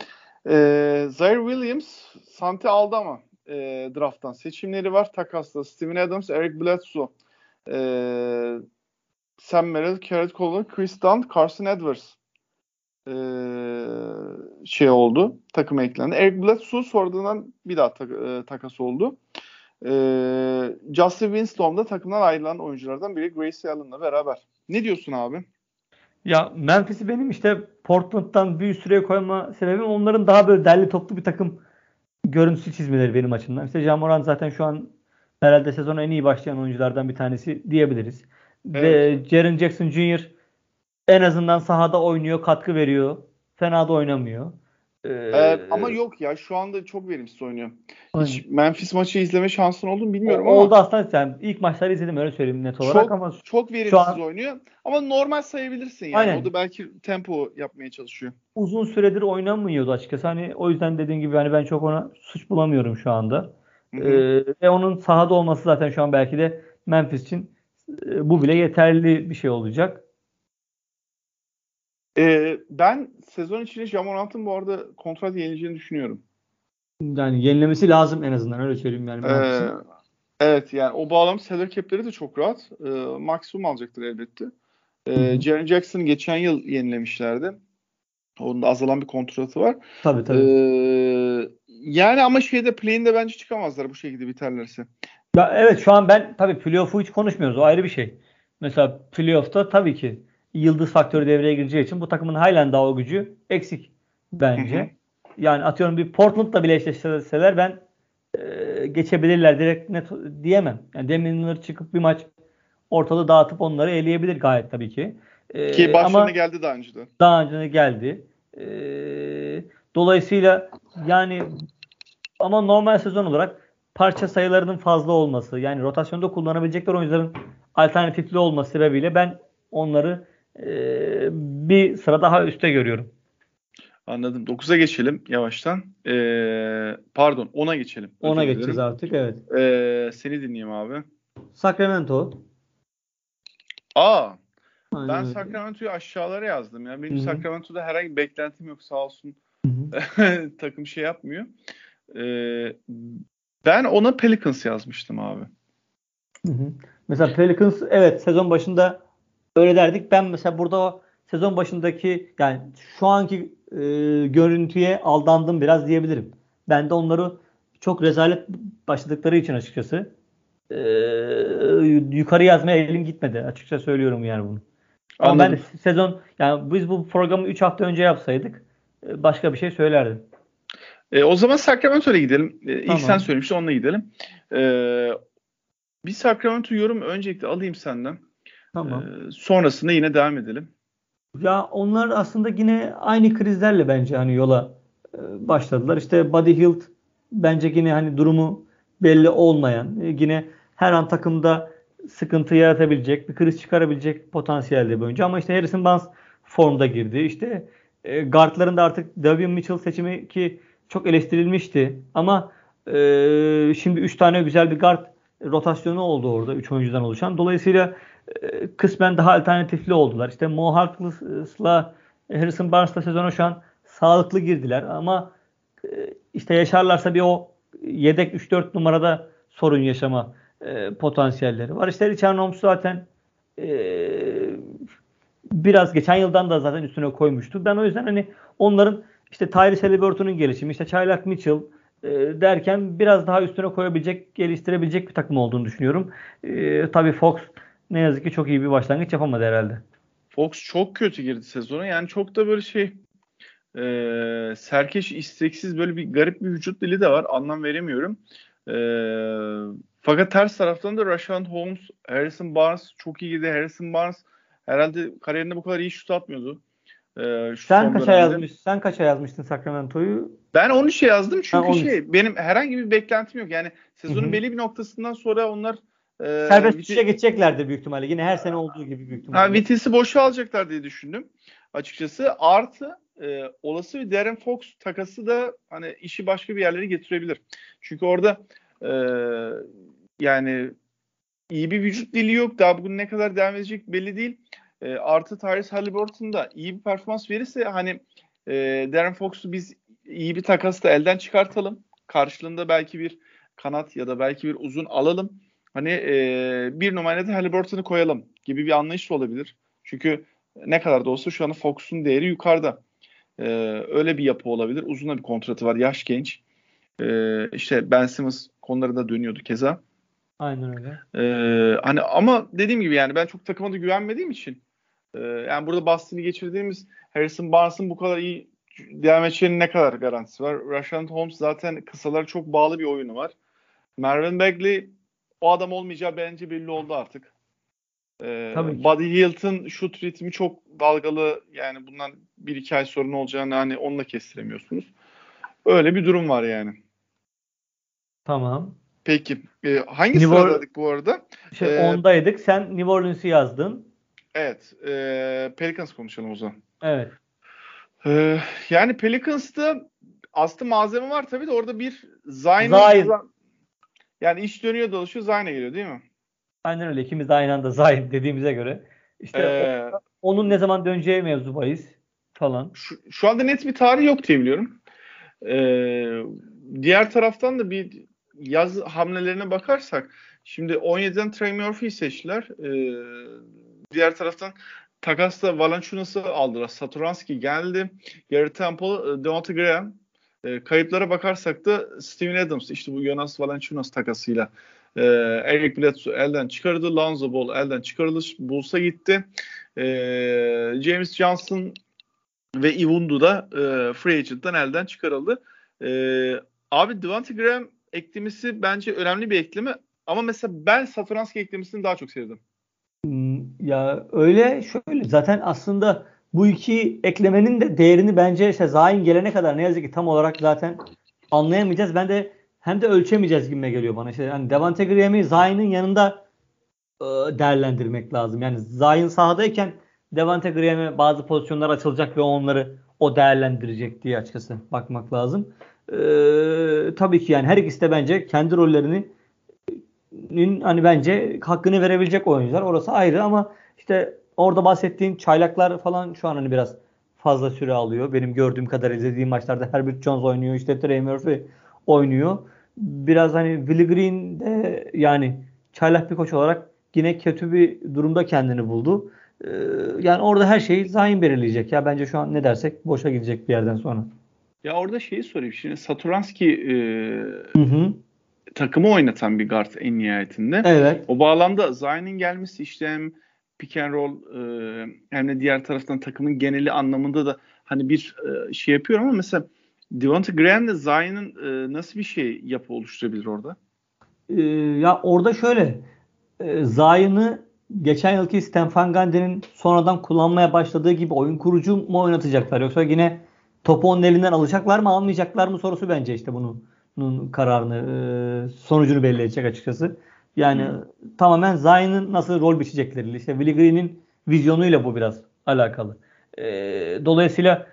e, Zaire Williams Sante aldı ama e, drafttan seçimleri var. Takasla Steven Adams, Eric Bledsoe, e, Sam Merrill, Garrett Colvin, Chris Dunn, Carson Edwards e, şey oldu. Takıma eklendi. Eric Bledsoe sonradan bir daha tak, e, takas oldu. E, Justin Winston da takımdan ayrılan oyunculardan biri Gracie Allen'la beraber. Ne diyorsun abi? Ya Memphis'i benim işte Portland'dan bir süreye koyma sebebim onların daha böyle derli toplu bir takım görüntüsü çizmeleri benim açımdan. İşte Jamoran zaten şu an herhalde sezona en iyi başlayan oyunculardan bir tanesi diyebiliriz. Evet. Ve Jaren Jackson Jr. en azından sahada oynuyor, katkı veriyor. Fena da oynamıyor. Ee, ee, ama yok ya şu anda çok verimsiz oynuyor. Hiç Memphis maçı izleme şansın oldu mu bilmiyorum o, ama. Oldu aslında yani ilk maçları izledim öyle söyleyeyim net olarak çok, ama. Çok verimsiz an, oynuyor ama normal sayabilirsin yani. Aynen. O da belki tempo yapmaya çalışıyor. Uzun süredir oynamıyordu açıkçası. Hani o yüzden dediğim gibi hani ben çok ona suç bulamıyorum şu anda. Ee, ve onun sahada olması zaten şu an belki de Memphis için e, bu bile yeterli bir şey olacak. Ee, ben sezon içinde Jamorant'ın bu arada kontrat yenileceğini düşünüyorum. Yani yenilemesi lazım en azından öyle söyleyeyim yani. Ee, evet yani o bağlam salary cap'leri de çok rahat. Ee, maksimum alacaktır elbette. Ee, Jaren Jackson geçen yıl yenilemişlerdi. Onun da azalan bir kontratı var. Tabii tabii. Ee, yani ama şeyde play'inde bence çıkamazlar bu şekilde biterlerse. Ya evet şu an ben tabii playoff'u hiç konuşmuyoruz. O ayrı bir şey. Mesela playoff'ta tabii ki yıldız faktörü devreye gireceği için bu takımın halen daha o gücü eksik bence. Yani atıyorum bir Portland'la bile eşleşseler ben e, geçebilirler direkt net diyemem. Yani Deminler çıkıp bir maç ortalığı dağıtıp onları eleyebilir gayet tabii ki. E, ki başlarına geldi daha önce de. Daha önce de geldi. E, dolayısıyla yani ama normal sezon olarak parça sayılarının fazla olması yani rotasyonda kullanabilecekler oyuncuların alternatifli olması sebebiyle ben onları bir sıra daha üstte görüyorum. Anladım. 9'a geçelim yavaştan. Ee, pardon 10'a geçelim. 10'a geçeceğiz artık evet. Ee, seni dinleyeyim abi. Sacramento. Aa. Aynen ben öyle. Sacramento'yu aşağılara yazdım. Yani benim Hı-hı. Sacramento'da herhangi bir beklentim yok sağ olsun. Takım şey yapmıyor. Ee, ben ona Pelicans yazmıştım abi. Hı-hı. Mesela Pelicans evet sezon başında öyle derdik. Ben mesela burada sezon başındaki yani şu anki e, görüntüye aldandım biraz diyebilirim. Ben de onları çok rezalet başladıkları için açıkçası e, yukarı yazmaya elim gitmedi. Açıkça söylüyorum yani bunu. Ama Anladım. ben sezon yani biz bu programı 3 hafta önce yapsaydık e, başka bir şey söylerdim. E, o zaman Sacramento'ya gidelim. E, tamam. İlk sen söylemiştin onunla gidelim. E, bir Sacramento yorum öncelikle alayım senden. Tamam. E, sonrasında yine devam edelim. Ya onlar aslında yine aynı krizlerle bence hani yola e, başladılar. İşte Buddy Hield bence yine hani durumu belli olmayan, e, yine her an takımda sıkıntı yaratabilecek, bir kriz çıkarabilecek potansiyelde bir oyuncu. Ama işte Harrison Barnes formda girdi. İşte e, guardların da artık Davion Mitchell seçimi ki çok eleştirilmişti. Ama e, şimdi 3 tane güzel bir guard rotasyonu oldu orada 3 oyuncudan oluşan. Dolayısıyla kısmen daha alternatifli oldular. İşte Mo Harkless'la Harrison Barnes'la sezona şu an sağlıklı girdiler ama e, işte yaşarlarsa bir o yedek 3-4 numarada sorun yaşama e, potansiyelleri var. İşte Richard Holmes zaten e, biraz geçen yıldan da zaten üstüne koymuştu. Ben o yüzden hani onların işte Tyrese Halliburton'un gelişimi, işte Çaylak Mitchell e, derken biraz daha üstüne koyabilecek, geliştirebilecek bir takım olduğunu düşünüyorum. E, tabii Fox ne yazık ki çok iyi bir başlangıç yapamadı herhalde. Fox çok kötü girdi sezona. Yani çok da böyle şey e, serkeş isteksiz böyle bir garip bir vücut dili de var. Anlam veremiyorum. E, fakat ters taraftan da Rashawn Holmes, Harrison Barnes çok iyi girdi. Harrison Barnes herhalde kariyerinde bu kadar iyi şut atmıyordu. Ee, sen kaça yazmış? Sen kaça yazmıştın Sacramento'yu? Ben 13'e yazdım çünkü şey benim herhangi bir beklentim yok. Yani sezonun Hı-hı. belli bir noktasından sonra onlar e, serbest vit- düşüşe geçeceklerdir büyük ihtimalle. Yine her sene olduğu gibi büyük ihtimalle. Ha, vitesi boşa alacaklar diye düşündüm açıkçası. Artı e, olası bir Darren Fox takası da hani işi başka bir yerlere getirebilir. Çünkü orada e, yani iyi bir vücut dili yok. Daha bugün ne kadar devam edecek belli değil. E, artı Tyrese Halliburton da iyi bir performans verirse hani e, Darren Fox'u biz iyi bir takasla elden çıkartalım. Karşılığında belki bir kanat ya da belki bir uzun alalım. Hani e, bir numaraya da Halliburton'u koyalım gibi bir anlayış da olabilir. Çünkü ne kadar da olsa şu an Fox'un değeri yukarıda. Ee, öyle bir yapı olabilir. Uzun bir kontratı var. Yaş genç. Ee, işte Ben Simmons konularında dönüyordu keza. Aynen öyle. Ee, hani ama dediğim gibi yani ben çok takıma da güvenmediğim için e, yani burada Boston'ı geçirdiğimiz Harrison Barnes'ın bu kadar iyi devam edeceğinin ne kadar garantisi var? Rashad Holmes zaten kısalara çok bağlı bir oyunu var. Marvin Bagley o adam olmayacağı bence belli oldu artık. Ee, Buddy Hilton şut ritmi çok dalgalı. Yani bundan bir iki ay sonra ne olacağını hani onunla kestiremiyorsunuz. Öyle bir durum var yani. Tamam. Peki. Ee, hangi New sıradaydık bu arada? Şey, ee, ondaydık. Sen New Orleans'ı yazdın. Evet. E, Pelicans konuşalım o zaman. Evet. Ee, yani Pelicans'ta aslında malzeme var tabii de orada bir Zayn yani iş dönüyor dolaşıyor Zayn'e geliyor değil mi? Aynen öyle. İkimiz de aynı anda Zayn dediğimize göre. İşte ee, onun ne zaman döneceği mevzu bahis falan. Şu, şu anda net bir tarih yok diye biliyorum. Ee, diğer taraftan da bir yaz hamlelerine bakarsak şimdi 17'den Trey Murphy'yi seçtiler. Ee, diğer taraftan takasla Valanciunas'ı aldılar. Satoranski geldi. Gary Temple, e, Devonta Graham. E, kayıplara bakarsak da Steven Adams işte bu Jonas Valanciunas takasıyla e, Eric Bledsoe elden çıkarıldı. Lonzo Ball elden çıkarıldı. Bulls'a gitti. E, James Johnson ve Iwundu da e, free agent'tan elden çıkarıldı. E, abi Devonta Graham eklemesi bence önemli bir ekleme. Ama mesela ben Satoranski eklemesini daha çok sevdim. Hmm, ya öyle şöyle zaten aslında bu iki eklemenin de değerini bence işte Zayn gelene kadar ne yazık ki tam olarak zaten anlayamayacağız. Ben de hem de ölçemeyeceğiz gibi geliyor bana. İşte yani Devante Graham'i Zayn'ın yanında e, değerlendirmek lazım. Yani Zayn sahadayken Devante Graham'e bazı pozisyonlar açılacak ve onları o değerlendirecek diye açıkçası bakmak lazım. Ee, tabii ki yani her ikisi de bence kendi rollerini hani bence hakkını verebilecek oyuncular. Orası ayrı ama işte orada bahsettiğin çaylaklar falan şu an hani biraz fazla süre alıyor. Benim gördüğüm kadar izlediğim maçlarda Herbert Jones oynuyor. işte Trey Murphy oynuyor. Biraz hani Willie Green de yani çaylak bir koç olarak yine kötü bir durumda kendini buldu. Ee, yani orada her şeyi Zayn belirleyecek. Ya bence şu an ne dersek boşa gidecek bir yerden sonra. Ya orada şeyi sorayım. Şimdi Saturanski e, hı hı takımı oynatan bir guard en nihayetinde. Evet. O bağlamda Zayn'in gelmesi işte hem pick and roll e, hem de diğer taraftan takımın geneli anlamında da hani bir e, şey yapıyorum ama mesela Devonta Graham ile Zayn'ın e, nasıl bir şey yapı oluşturabilir orada? Ee, ya orada şöyle e, Zayn'ı geçen yılki Stan Gundy'nin sonradan kullanmaya başladığı gibi oyun kurucu mu oynatacaklar yoksa yine topu onun elinden alacaklar mı almayacaklar mı sorusu bence işte bunu kararını, e, sonucunu belli edecek açıkçası. Yani hmm. tamamen Zayn'ın nasıl rol biçecekleriyle, işte Willie Green'in vizyonuyla bu biraz alakalı. E, dolayısıyla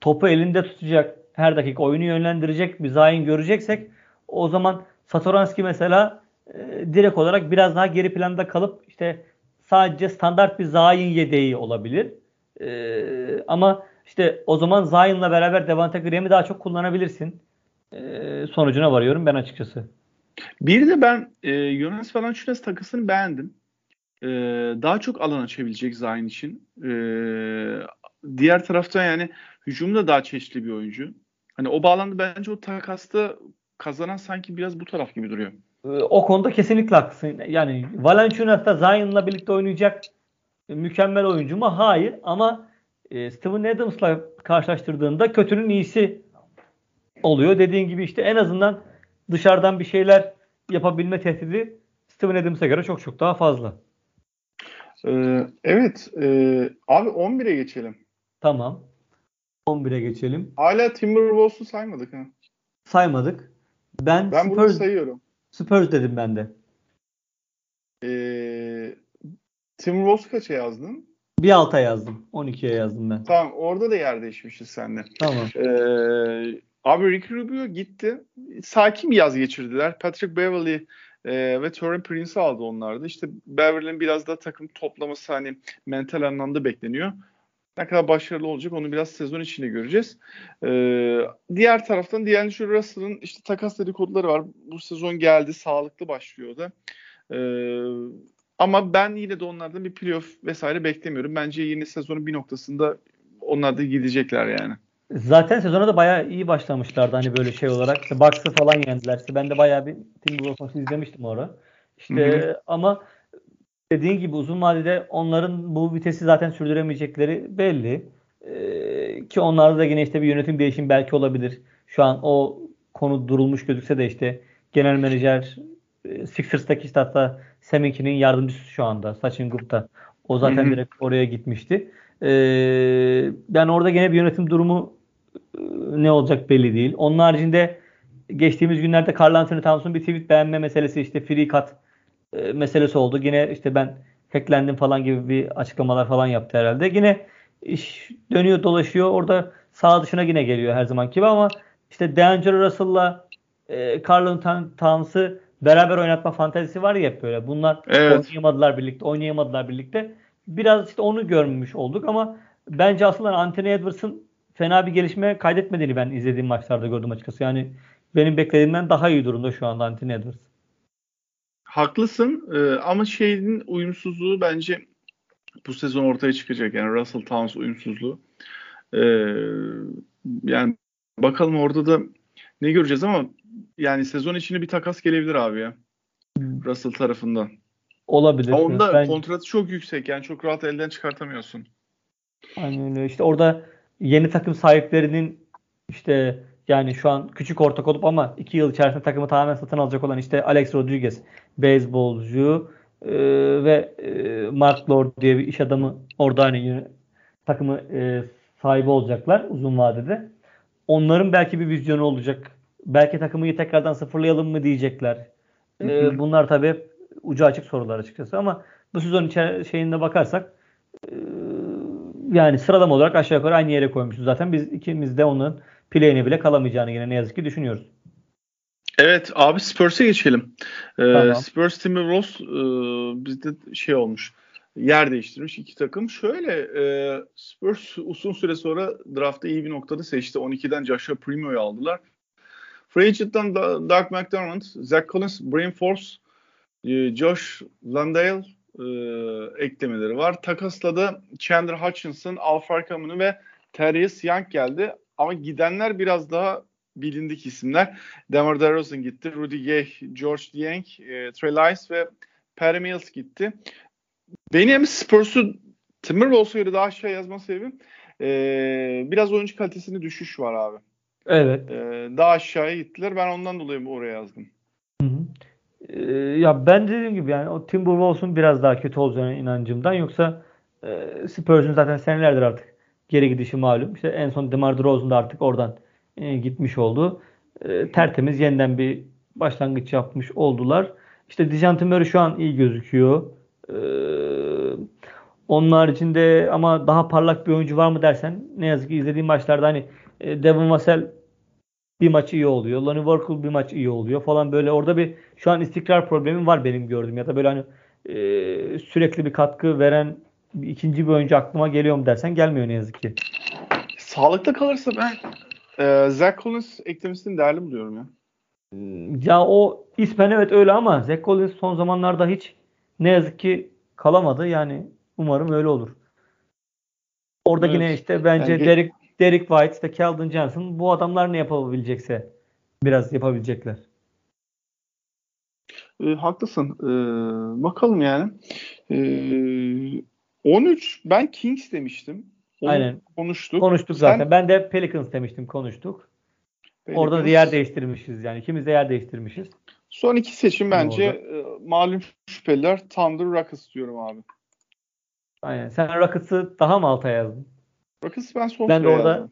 topu elinde tutacak, her dakika oyunu yönlendirecek bir Zayn göreceksek o zaman Satoranski mesela e, direkt olarak biraz daha geri planda kalıp işte sadece standart bir Zayn yedeği olabilir. E, ama işte o zaman Zayn'la beraber Devante Graham'i daha çok kullanabilirsin e, sonucuna varıyorum ben açıkçası. Bir de ben e, Jonas Valanciunas takısını beğendim. E, daha çok alan açabilecek Zayn için. E, diğer taraftan yani hücumda daha çeşitli bir oyuncu. Hani o bağlamda bence o takasta kazanan sanki biraz bu taraf gibi duruyor. E, o konuda kesinlikle haklısın. Yani Valanciunas da Zion'la birlikte oynayacak mükemmel oyuncu mu? Hayır ama e, Steven Adams'la karşılaştırdığında kötünün iyisi oluyor. Dediğin gibi işte en azından dışarıdan bir şeyler yapabilme tehdidi Steven Adams'a göre çok çok daha fazla. Ee, evet. E, abi 11'e geçelim. Tamam. 11'e geçelim. Hala Timberwolves'u saymadık ha. Saymadık. Ben, ben Spurs, sayıyorum. Spurs dedim ben de. Ee, Timberwolves'u kaça yazdın? Bir alta yazdım. 12'ye yazdım ben. Tamam. Orada da yer değişmişiz seninle. Tamam. Ee, Abi Ricky Rubio gitti. Sakin bir yaz geçirdiler. Patrick Beverly e, ve Torin Prince aldı onlarda. İşte Beverly'nin biraz daha takım toplaması hani mental anlamda bekleniyor. Ne kadar başarılı olacak onu biraz sezon içinde göreceğiz. Ee, diğer taraftan D'Angelo Russell'ın işte takas dedikoduları var. Bu sezon geldi. Sağlıklı başlıyor da. Ee, ama ben yine de onlardan bir playoff vesaire beklemiyorum. Bence yeni sezonun bir noktasında onlar da gidecekler yani. Zaten sezona da bayağı iyi başlamışlardı hani böyle şey olarak. İşte Bucks'ı falan yendiler. İşte ben de bayağı bir Timberwolves maçı izlemiştim orada. İşte hı hı. ama dediğin gibi uzun vadede onların bu vitesi zaten sürdüremeyecekleri belli. Ee, ki onlarda da yine işte bir yönetim değişimi belki olabilir. Şu an o konu durulmuş gözükse de işte genel menajer e, Sixers'taki işte hatta Seminki'nin yardımcısı şu anda Sachin Gupta. O zaten Hı-hı. direkt oraya gitmişti. Ee, yani orada gene bir yönetim durumu ne olacak belli değil. Onun haricinde geçtiğimiz günlerde Carl Anthony Towns'un bir tweet beğenme meselesi işte free cut e, meselesi oldu. Yine işte ben hacklendim falan gibi bir açıklamalar falan yaptı herhalde. Yine iş dönüyor dolaşıyor. Orada sağ dışına yine geliyor her zaman gibi ama işte D'Angelo Russell'la e, Carl Towns'ı beraber oynatma fantezisi var ya hep böyle. Bunlar evet. oynayamadılar birlikte, oynayamadılar birlikte. Biraz işte onu görmüş olduk ama bence aslında Anthony Edwards'ın fena bir gelişme kaydetmediğini ben izlediğim maçlarda gördüm açıkçası. Yani benim beklediğimden daha iyi durumda şu anda Anthony Edwards. Haklısın ee, ama şeyin uyumsuzluğu bence bu sezon ortaya çıkacak. Yani Russell Towns uyumsuzluğu. Ee, yani bakalım orada da ne göreceğiz ama yani sezon içinde bir takas gelebilir abi ya. Hmm. Russell tarafından. Olabilir. Ama onda ben... kontratı çok yüksek yani çok rahat elden çıkartamıyorsun. Aynen öyle. İşte orada yeni takım sahiplerinin işte yani şu an küçük ortak olup ama iki yıl içerisinde takımı tamamen satın alacak olan işte Alex Rodriguez, beyzbolcu e, ve e, Mark Lord diye bir iş adamı orada hani takımı e, sahibi olacaklar uzun vadede. Onların belki bir vizyonu olacak. Belki takımı tekrardan sıfırlayalım mı diyecekler. E, bunlar tabii ucu açık sorular açıkçası ama bu sezon içer şeyinde bakarsak yani sıralama olarak aşağı yukarı aynı yere koymuşuz zaten. Biz ikimiz de onun play'ine bile kalamayacağını yine ne yazık ki düşünüyoruz. Evet abi Spurs'e geçelim. Ee, tamam. Spurs Timberwolves e, bizde şey olmuş. Yer değiştirmiş iki takım. Şöyle e, Spurs uzun süre sonra draftta iyi bir noktada seçti. 12'den Joshua Primo'yu aldılar. Free Doug McDermott, Zach Collins, Brian Force, e, Josh Landale e, eklemeleri var. Takasla da Chandler Hutchinson, Al Farkaman'ı ve Terius Young geldi. Ama gidenler biraz daha bilindik isimler. Demar DeRozan gitti. Rudy Gay, George Dieng, e, Trey Lyles ve Perry Mills gitti. Benim Spurs'u Timberwolves'a göre daha aşağı yazma sebebim e, biraz oyuncu kalitesinde düşüş var abi. Evet. E, daha aşağıya gittiler. Ben ondan dolayı oraya yazdım. Hı hı. E, ya ben dediğim gibi yani o Timberwolves'un biraz daha kötü olacağına inancımdan yoksa e, Spurs'un zaten senelerdir artık geri gidişi malum. İşte en son DeMar DeRozan da artık oradan e, gitmiş oldu. E, tertemiz yeniden bir başlangıç yapmış oldular. İşte Dijante Murray şu an iyi gözüküyor. E, onun haricinde ama daha parlak bir oyuncu var mı dersen ne yazık ki izlediğim maçlarda hani e, Devin Vassell bir maç iyi oluyor. Lonnie Walker bir maç iyi oluyor falan böyle orada bir şu an istikrar problemi var benim gördüğüm ya da böyle hani e, sürekli bir katkı veren bir ikinci bir oyuncu aklıma geliyor mu dersen gelmiyor ne yazık ki. Sağlıkta kalırsa ben e, Zach Collins eklemesini değerli buluyorum ya. Ya o ismen evet öyle ama Zach Collins son zamanlarda hiç ne yazık ki kalamadı. Yani umarım öyle olur. Orada evet. yine işte bence yani, Derek, Derek White, işte Keldon Johnson bu adamlar ne yapabilecekse biraz yapabilecekler. E, haklısın. E, bakalım yani. E, 13 ben Kings demiştim. Onu Aynen. Konuştuk. Konuştuk zaten. Sen... Ben de Pelicans demiştim. Konuştuk. Pelicans. Orada da yer değiştirmişiz yani. İkimiz de yer değiştirmişiz. Son iki seçim bence e, malum şüpheliler Thunder Rockets diyorum abi. Aynen. Sen Rockets'ı daha mı alta yazdın? Rockets ben son ben de orada yazdım.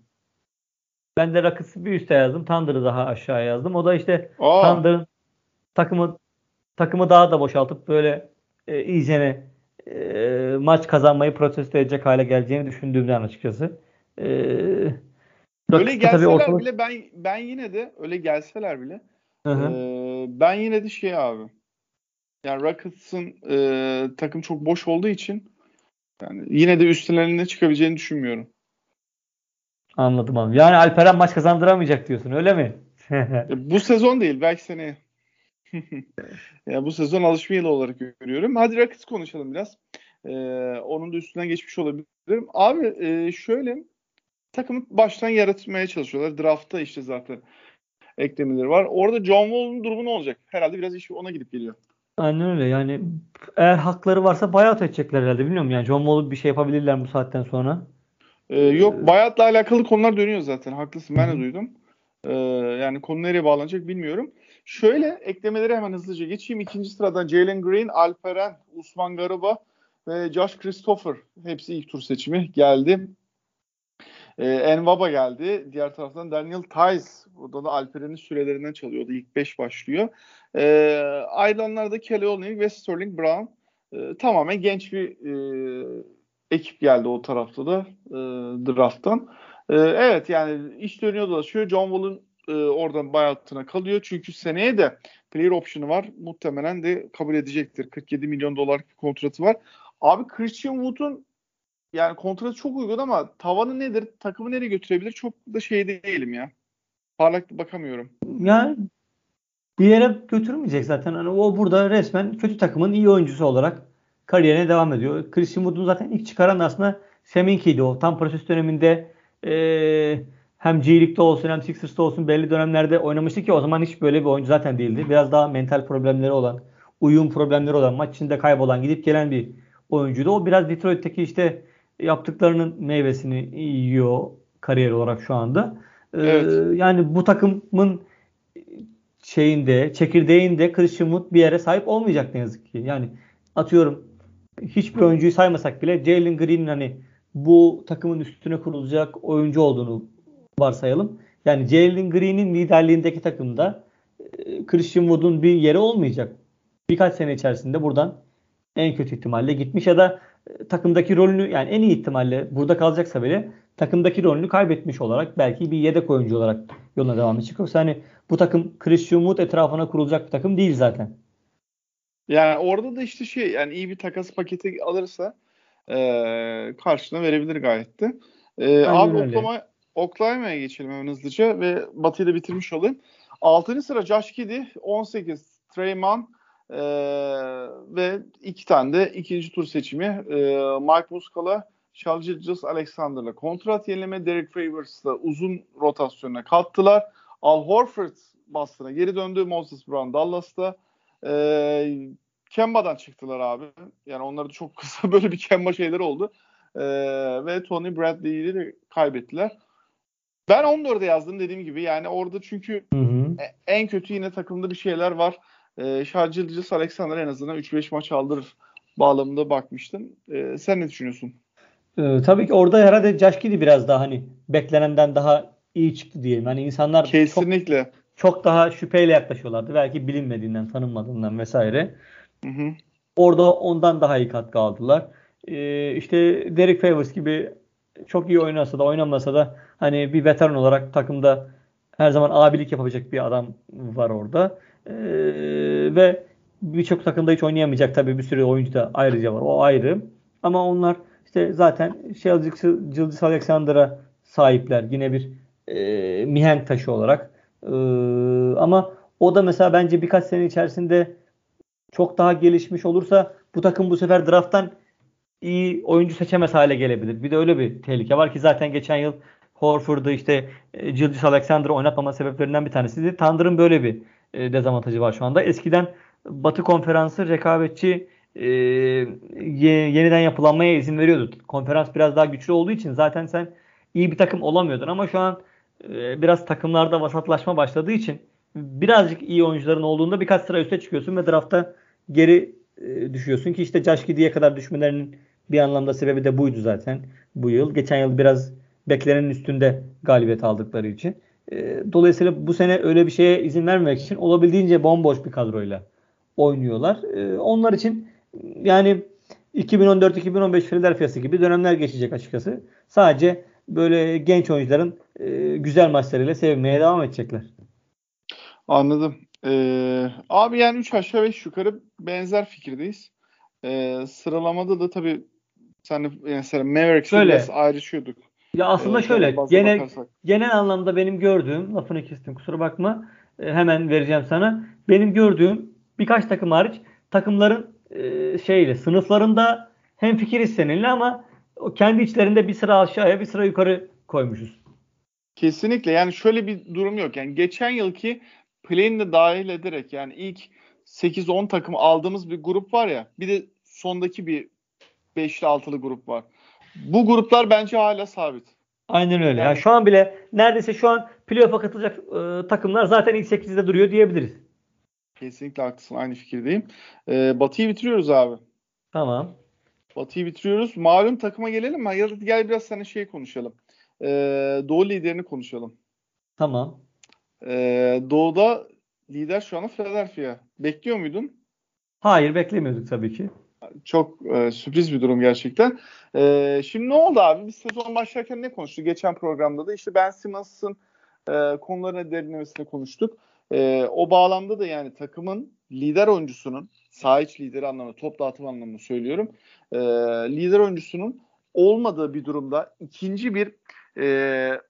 Ben de Rockets'ı bir üste yazdım. Thunder'ı daha aşağı yazdım. O da işte Thunder'ın takımı takımı daha da boşaltıp böyle e, iyicene e, maç kazanmayı protesto edecek hale geleceğini düşündüğümden açıkçası. E, öyle gelseler ortalık... bile ben ben yine de öyle gelseler bile e, ben yine de şey abi yani Rockets'ın e, takım çok boş olduğu için yani yine de üstlerine çıkabileceğini düşünmüyorum. Anladım abi. Yani Alperen maç kazandıramayacak diyorsun öyle mi? E, bu sezon değil belki seneye. ya bu sezon alışma yılı olarak görüyorum. Hadi Rockets konuşalım biraz. Ee, onun da üstünden geçmiş olabilirim. Abi e, şöyle takımı baştan yaratmaya çalışıyorlar. Draftta işte zaten eklemeleri var. Orada John Wall'un durumu ne olacak? Herhalde biraz iş ona gidip geliyor. Aynen öyle. Yani eğer hakları varsa buyout edecekler herhalde. Bilmiyorum yani John Wall'u bir şey yapabilirler bu saatten sonra. Ee, yok buyout'la alakalı konular dönüyor zaten. Haklısın ben de duydum. Ee, yani konu nereye bağlanacak bilmiyorum. Şöyle eklemeleri hemen hızlıca geçeyim. İkinci sıradan Jalen Green, Alperen, Usman Garuba ve Josh Christopher hepsi ilk tur seçimi geldi. Ee, Envaba geldi. Diğer taraftan Daniel Tice. Burada da Alperen'in sürelerinden çalıyordu. İlk 5 başlıyor. Ee, ayrılanlarda Kelly Olynyk ve Sterling Brown. Ee, tamamen genç bir e, ekip geldi o tarafta da e, drafttan. E, evet yani iş dönüyor dolaşıyor. John Wall'un e, oradan buyout'ına kalıyor. Çünkü seneye de player option'ı var. Muhtemelen de kabul edecektir. 47 milyon dolar kontratı var. Abi Christian Wood'un yani kontratı çok uygun ama tavanı nedir? Takımı nereye götürebilir? Çok da şey değilim ya. Parlak bakamıyorum. Yani bir yere götürmeyecek zaten. Hani o burada resmen kötü takımın iyi oyuncusu olarak kariyerine devam ediyor. Christian Wood'un zaten ilk çıkaran aslında Seminki'ydi o. Tam proses döneminde ee, hem G League'de olsun hem Sixers'ta olsun belli dönemlerde oynamıştı ki o zaman hiç böyle bir oyuncu zaten değildi. Biraz daha mental problemleri olan, uyum problemleri olan, maç içinde kaybolan, gidip gelen bir oyuncuydu. O biraz Detroit'teki işte yaptıklarının meyvesini yiyor kariyer olarak şu anda. Ee, evet. Yani bu takımın şeyinde, çekirdeğinde Christian Wood bir yere sahip olmayacak ne yazık ki. Yani atıyorum hiçbir oyuncuyu saymasak bile Jalen Green'in hani bu takımın üstüne kurulacak oyuncu olduğunu varsayalım. Yani Jalen Green'in liderliğindeki takımda e, Christian Wood'un bir yeri olmayacak. Birkaç sene içerisinde buradan en kötü ihtimalle gitmiş ya da e, takımdaki rolünü yani en iyi ihtimalle burada kalacaksa bile takımdaki rolünü kaybetmiş olarak belki bir yedek oyuncu olarak yoluna devam edecek. Yoksa hani bu takım Christian Wood etrafına kurulacak bir takım değil zaten. Yani orada da işte şey yani iyi bir takas paketi alırsa e, karşına verebilir gayet de. E, abi Oklahoma, Oklahoma'ya geçelim hemen hızlıca ve Batı'yı da bitirmiş olayım. 6. sıra Josh Giddy, 18 Treyman e, ve iki tane de ikinci tur seçimi e, Mike Muscala, Charles Alexander'la kontrat yenileme, Derek Favors'la uzun rotasyona kattılar. Al Horford Boston'a geri döndü. Moses Brown Dallas'ta. E, Kemba'dan çıktılar abi. Yani onlarda çok kısa böyle bir Kemba şeyleri oldu. E, ve Tony Bradley'i de kaybettiler. Ben 14'e yazdım dediğim gibi. Yani orada çünkü hı hı. E, en kötü yine takımda bir şeyler var. E, Şarjılıcıs Alexander en azından 3-5 maç aldırır bağlamında bakmıştım. E, sen ne düşünüyorsun? Ee, tabii ki orada herhalde Giddy biraz daha hani beklenenden daha iyi çıktı diyelim. Hani insanlar Kesinlikle. Çok, çok daha şüpheyle yaklaşıyorlardı. Belki bilinmediğinden, tanınmadığından vesaire. Hı hı. Orada ondan daha iyi katkı aldılar. Ee, işte Derek Favors gibi çok iyi oynasa da oynamasa da hani bir veteran olarak takımda her zaman abilik yapabilecek bir adam var orada. Ee, ve birçok takımda hiç oynayamayacak tabii bir sürü oyuncu da ayrıca var. O ayrı. Ama onlar işte zaten Cılcız Alexander'a sahipler. Yine bir e, mihenk taşı olarak. E, ama o da mesela bence birkaç sene içerisinde çok daha gelişmiş olursa bu takım bu sefer drafttan iyi oyuncu seçemez hale gelebilir. Bir de öyle bir tehlike var ki zaten geçen yıl Horford'u işte e, Gilgis Alexander'ı oynatmama sebeplerinden bir tanesiydi. Thunder'ın böyle bir e, dezavantajı var şu anda. Eskiden Batı Konferansı rekabetçi e, yeniden yapılanmaya izin veriyordu. Konferans biraz daha güçlü olduğu için zaten sen iyi bir takım olamıyordun ama şu an biraz takımlarda vasatlaşma başladığı için birazcık iyi oyuncuların olduğunda birkaç sıra üste çıkıyorsun ve draftta geri e, düşüyorsun ki işte Josh Giddey'e kadar düşmelerinin bir anlamda sebebi de buydu zaten bu yıl. Geçen yıl biraz beklenenin üstünde galibiyet aldıkları için. E, dolayısıyla bu sene öyle bir şeye izin vermemek için olabildiğince bomboş bir kadroyla oynuyorlar. E, onlar için yani 2014-2015 Philadelphia'sı gibi dönemler geçecek açıkçası. Sadece böyle genç oyuncuların e, güzel maçlarıyla sevinmeye devam edecekler. Anladım. Ee, abi yani 3 aşağı 5 yukarı benzer fikirdeyiz. Ee, sıralamada da tabii sen mesela Mavericks'le biraz ayrışıyorduk. Ya aslında ee, şöyle genel genel anlamda benim gördüğüm lafını kestim kusura bakma e, hemen vereceğim sana. Benim gördüğüm birkaç takım hariç takımların e, şeyle sınıflarında hem fikir seninle ama o kendi içlerinde bir sıra aşağıya bir sıra yukarı koymuşuz. Kesinlikle yani şöyle bir durum yok. Yani geçen yılki play'ini de dahil ederek yani ilk 8-10 takım aldığımız bir grup var ya bir de sondaki bir 5'li 6'lı grup var. Bu gruplar bence hala sabit. Aynen öyle. Yani, yani şu an bile neredeyse şu an playoff'a katılacak e, takımlar zaten ilk 8'de duruyor diyebiliriz. Kesinlikle haklısın. Aynı fikirdeyim. Ee, Batı'yı bitiriyoruz abi. Tamam. Batı'yı bitiriyoruz. Malum takıma gelelim mi? Ya da gel biraz sana şey konuşalım. Ee, Doğu liderini konuşalım. Tamam. Ee, Doğu'da lider şu anda Philadelphia. Bekliyor muydun? Hayır beklemiyorduk tabii ki. Çok e, sürpriz bir durum gerçekten. E, şimdi ne oldu abi? Biz sezon başlarken ne konuştuk? Geçen programda da işte Ben Simmons'ın e, konularına derinlemesine konuştuk. E, o bağlamda da yani takımın lider oyuncusunun saha iç lideri anlamında top dağıtım anlamında söylüyorum. E, lider oyuncusunun olmadığı bir durumda ikinci bir e,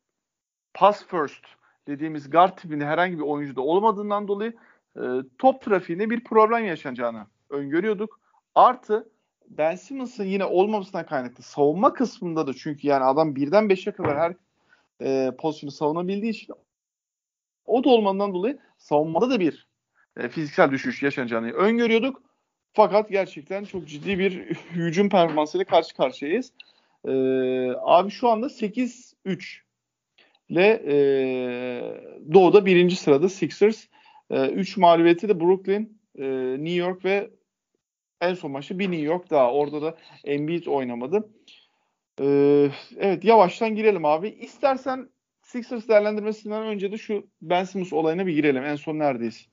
pass first dediğimiz guard tipinde herhangi bir oyuncuda olmadığından dolayı e, top trafiğinde bir problem yaşanacağını öngörüyorduk. Artı Ben Simmons'ın yine olmamasından kaynaklı savunma kısmında da çünkü yani adam birden beşe kadar her e, pozisyonu savunabildiği için o da olmandan dolayı savunmada da bir e, fiziksel düşüş yaşanacağını öngörüyorduk. Fakat gerçekten çok ciddi bir hücum performansıyla karşı karşıyayız. E, abi şu anda 8-3 ile e, Doğu'da birinci sırada Sixers. 3 e, mağlubiyeti de Brooklyn, e, New York ve en son maçı bir New York daha. Orada da Embiid oynamadı. Ee, evet yavaştan girelim abi. İstersen Sixers değerlendirmesinden önce de şu Ben Simmons olayına bir girelim. En son neredeyiz?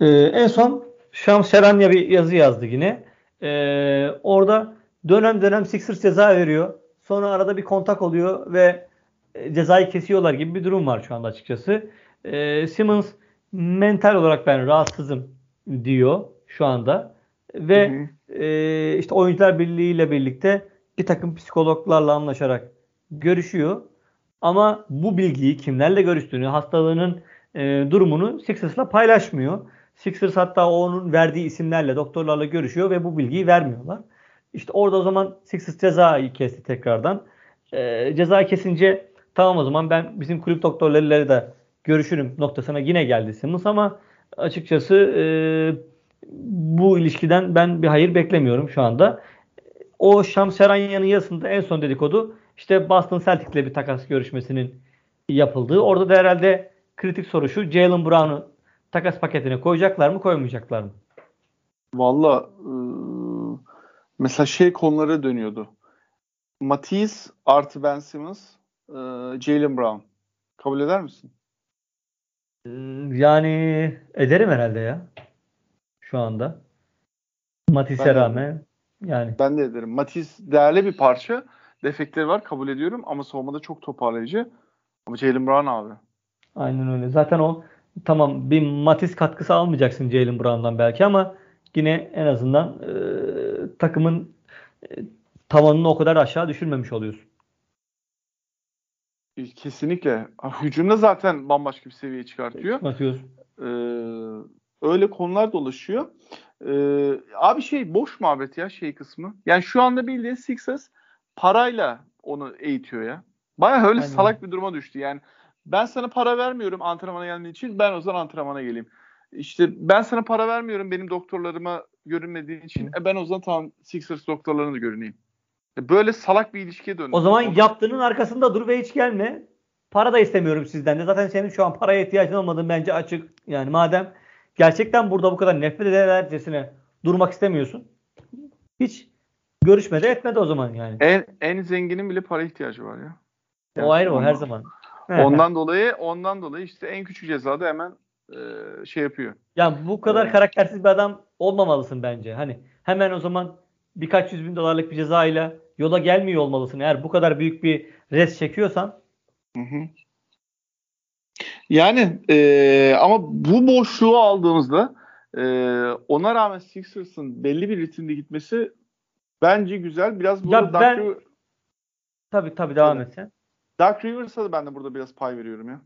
Ee, en son Şams Şeranya bir yazı yazdı yine. Ee, orada dönem dönem Sixers ceza veriyor. Sonra arada bir kontak oluyor ve e, cezayı kesiyorlar gibi bir durum var şu anda açıkçası. Ee, Simmons mental olarak ben rahatsızım diyor şu anda. Ve hı hı. E, işte Oyuncular Birliği ile birlikte bir takım psikologlarla anlaşarak görüşüyor. Ama bu bilgiyi kimlerle görüştüğünü, hastalığının e, durumunu Sixers'la paylaşmıyor. Sixers hatta onun verdiği isimlerle, doktorlarla görüşüyor ve bu bilgiyi vermiyorlar. İşte orada o zaman Sixers cezayı kesti tekrardan. E, cezayı kesince tamam o zaman ben bizim kulüp doktorlarıyla da görüşürüm noktasına yine geldi Simmons ama açıkçası e, bu ilişkiden ben bir hayır beklemiyorum şu anda. O Şams Şeranya'nın yazısında en son dedikodu işte Boston Celtics'le bir takas görüşmesinin yapıldığı. Orada da herhalde kritik soru şu. Jalen Brown'u takas paketine koyacaklar mı koymayacaklar mı? Valla e, mesela şey konulara dönüyordu. Matisse artı Ben Simmons e, Jalen Brown. Kabul eder misin? Yani ederim herhalde ya şu anda. Matis'e rağmen yani. Ben de ederim. Matis değerli bir parça. Defekleri var kabul ediyorum ama savunmada çok toparlayıcı. Ama Jalen Brown abi. Aynen öyle. Zaten o tamam bir Matis katkısı almayacaksın Jalen Brown'dan belki ama yine en azından e, takımın e, tavanını o kadar aşağı düşürmemiş oluyorsun. Kesinlikle. Hücumda zaten bambaşka bir seviye çıkartıyor. Atıyoruz. Ee, öyle konular dolaşıyor. Ee, abi şey boş muhabbet ya şey kısmı. Yani şu anda bildiğin Sixers parayla onu eğitiyor ya. Baya öyle Aynen. salak bir duruma düştü. Yani ben sana para vermiyorum antrenmana gelmen için. Ben o zaman antrenmana geleyim. İşte ben sana para vermiyorum benim doktorlarıma görünmediğin için. E ben o zaman tamam Sixers doktorlarına da görüneyim. E böyle salak bir ilişkiye döndü. O zaman yaptığının arkasında dur ve hiç gelme. Para da istemiyorum sizden de. Zaten senin şu an paraya ihtiyacın olmadığın bence açık. Yani madem gerçekten burada bu kadar nefret edercesine durmak istemiyorsun. Hiç görüşmede etmedi o zaman yani. En, en zenginin bile para ihtiyacı var ya. Yani o ayrı o her zaman. Ondan dolayı ondan dolayı işte en küçük cezada hemen e, şey yapıyor. Ya bu kadar karaktersiz bir adam olmamalısın bence. Hani hemen o zaman birkaç yüz bin dolarlık bir cezayla yola gelmiyor olmalısın. Eğer bu kadar büyük bir res çekiyorsan. Hı hı. Yani e, ama bu boşluğu aldığımızda e, ona rağmen Sixers'ın belli bir ritimde gitmesi bence güzel. Biraz burada ya ben, Tabii tabii devam et sen. Dark Rivers'a da ben de burada biraz pay veriyorum ya.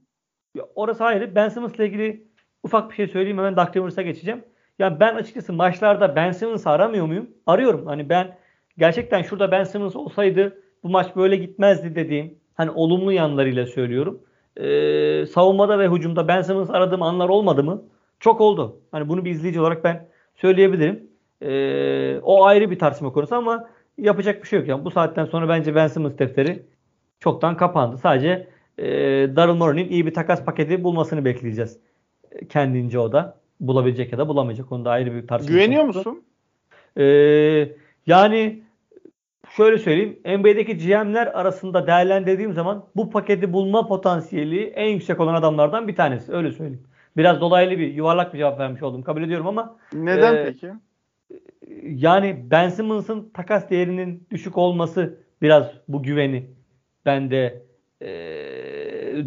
ya orası ayrı. Ben Simmons'la ilgili ufak bir şey söyleyeyim hemen Dark Rivers'a geçeceğim. Ya ben açıkçası maçlarda Ben Simmons'ı aramıyor muyum? Arıyorum. Hani ben gerçekten şurada Ben Simmons olsaydı bu maç böyle gitmezdi dediğim hani olumlu yanlarıyla söylüyorum. Ee, savunmada ve hücumda Ben Simmons aradığım anlar olmadı mı? Çok oldu. Hani bunu bir izleyici olarak ben söyleyebilirim. Ee, o ayrı bir tartışma konusu ama yapacak bir şey yok. Yani bu saatten sonra bence Ben Simmons defteri çoktan kapandı. Sadece e, Daryl Morey'nin iyi bir takas paketi bulmasını bekleyeceğiz. Kendince o da. Bulabilecek ya da bulamayacak. Onu da ayrı bir tartışma. Güveniyor musun? Ee, yani şöyle söyleyeyim. NBA'deki GM'ler arasında değerlendirdiğim zaman bu paketi bulma potansiyeli en yüksek olan adamlardan bir tanesi. Öyle söyleyeyim. Biraz dolaylı bir yuvarlak bir cevap vermiş oldum. Kabul ediyorum ama neden e, peki? Yani Ben Simmons'ın takas değerinin düşük olması biraz bu güveni bende e,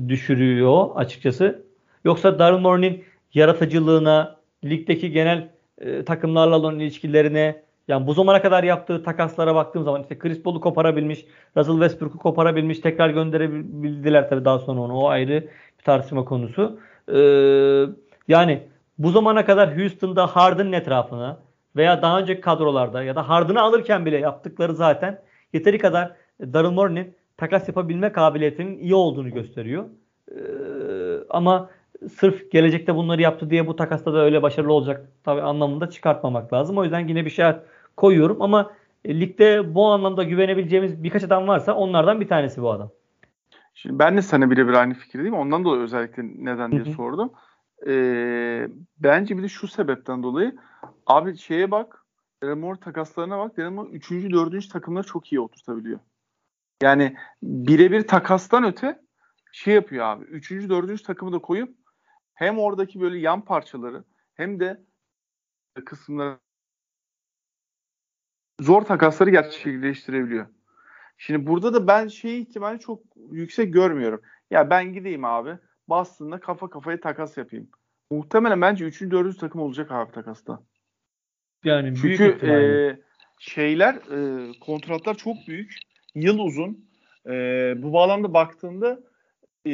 düşürüyor açıkçası. Yoksa Daryl Morey'nin yaratıcılığına, ligdeki genel e, takımlarla olan ilişkilerine, yani bu zamana kadar yaptığı takaslara baktığım zaman işte Chris Paul'u koparabilmiş, Russell Westbrook'u koparabilmiş, tekrar gönderebildiler tabii daha sonra onu. O ayrı bir tartışma konusu. Ee, yani bu zamana kadar Houston'da Harden'ın etrafına veya daha önceki kadrolarda ya da Harden'ı alırken bile yaptıkları zaten yeteri kadar Daryl Morey'nin takas yapabilme kabiliyetinin iyi olduğunu gösteriyor. Ee, ama sırf gelecekte bunları yaptı diye bu takasta da öyle başarılı olacak tabii anlamında çıkartmamak lazım. O yüzden yine bir şey koyuyorum ama e, ligde bu anlamda güvenebileceğimiz birkaç adam varsa onlardan bir tanesi bu adam. Şimdi ben de sana birebir aynı fikirdeyim. Ondan dolayı özellikle neden diye sordum. Ee, bence bir de şu sebepten dolayı abi şeye bak Remor takaslarına bak. Remor 3. 4. takımları çok iyi oturtabiliyor. Yani birebir takastan öte şey yapıyor abi. 3. 4. takımı da koyup hem oradaki böyle yan parçaları hem de kısımları zor takasları gerçekleştirebiliyor. Şimdi burada da ben şey ihtimali çok yüksek görmüyorum. Ya ben gideyim abi Boston'la kafa kafaya takas yapayım. Muhtemelen bence 3. 4. takım olacak abi takasta. Yani Çünkü e, şeyler e, kontratlar çok büyük. Yıl uzun. E, bu bağlamda baktığında e,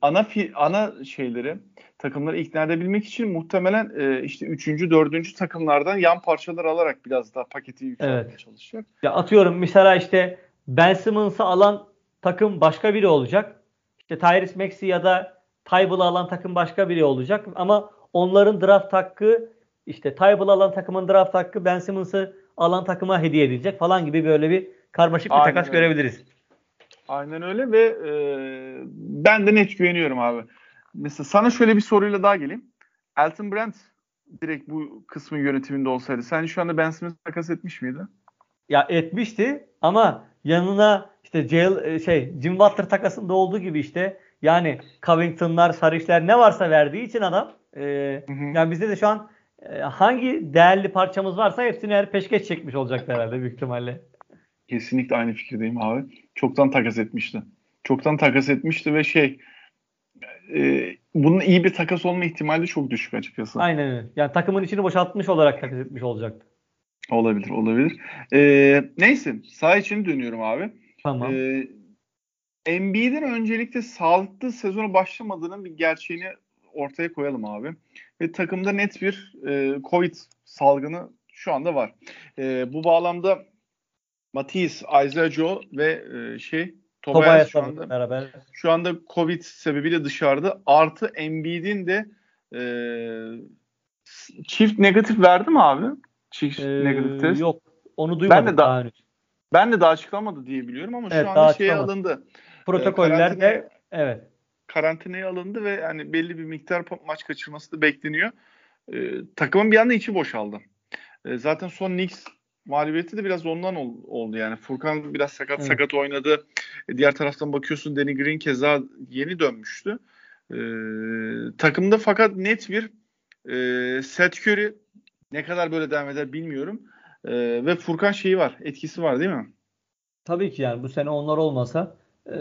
ana fi, ana şeyleri takımları ikna edebilmek için muhtemelen e, işte 3. 4. takımlardan yan parçalar alarak biraz daha paketi yükseltmeye evet. çalışacak. Ya atıyorum mesela işte Ben Simmons'ı alan takım başka biri olacak. İşte Tyrese Maxey ya da Tybal'ı alan takım başka biri olacak ama onların draft hakkı işte Tybal'ı alan takımın draft hakkı Ben Simmons'ı alan takıma hediye edilecek falan gibi böyle bir karmaşık bir Aynen takas öyle. görebiliriz. Aynen öyle ve e, ben de net güveniyorum abi. Mesela sana şöyle bir soruyla daha geleyim. Elton Brand direkt bu kısmın yönetiminde olsaydı sen şu anda Ben Simmons takas etmiş miydi? Ya etmişti ama yanına işte Jail, e, şey Jim Butler takasında olduğu gibi işte yani Covington'lar, Sarışlar ne varsa verdiği için adam e, hı hı. yani bizde de şu an e, hangi değerli parçamız varsa hepsini her peşkeş çekmiş olacak herhalde büyük ihtimalle. Kesinlikle aynı fikirdeyim abi. Çoktan takas etmişti. Çoktan takas etmişti ve şey e, bunun iyi bir takas olma ihtimali çok düşük açıkçası. Aynen öyle. Yani takımın içini boşaltmış olarak takas etmiş olacaktı. Olabilir, olabilir. Ee, neyse, sağ için dönüyorum abi. Tamam. Ee, Embiid'in öncelikle sağlıklı sezonu başlamadığının bir gerçeğini ortaya koyalım abi. Ve takımda net bir e, Covid salgını şu anda var. E, bu bağlamda Matisse, Isaiah Joe ve e, şey Tobias şu anda, beraber. şu anda Covid sebebiyle dışarıda. Artı Embiid'in de e, çift negatif verdi mi abi? Çift ee, negatif test. Yok. Onu duymadım ben de daha, henüz. Ben de daha açıklamadı diye biliyorum ama evet, şu anda şey alındı. Protokoller de evet. Karantinaya alındı ve yani belli bir miktar maç kaçırması da bekleniyor. Ee, takımın bir anda içi boşaldı. Ee, zaten son Knicks mağlubiyeti de biraz ondan ol, oldu yani. Furkan biraz sakat evet. sakat oynadı. E, diğer taraftan bakıyorsun Danny Green keza yeni dönmüştü. Ee, takımda fakat net bir e, Seth Curry ne kadar böyle devam eder bilmiyorum. E, ve Furkan şeyi var, etkisi var değil mi? Tabii ki yani bu sene onlar olmasa e,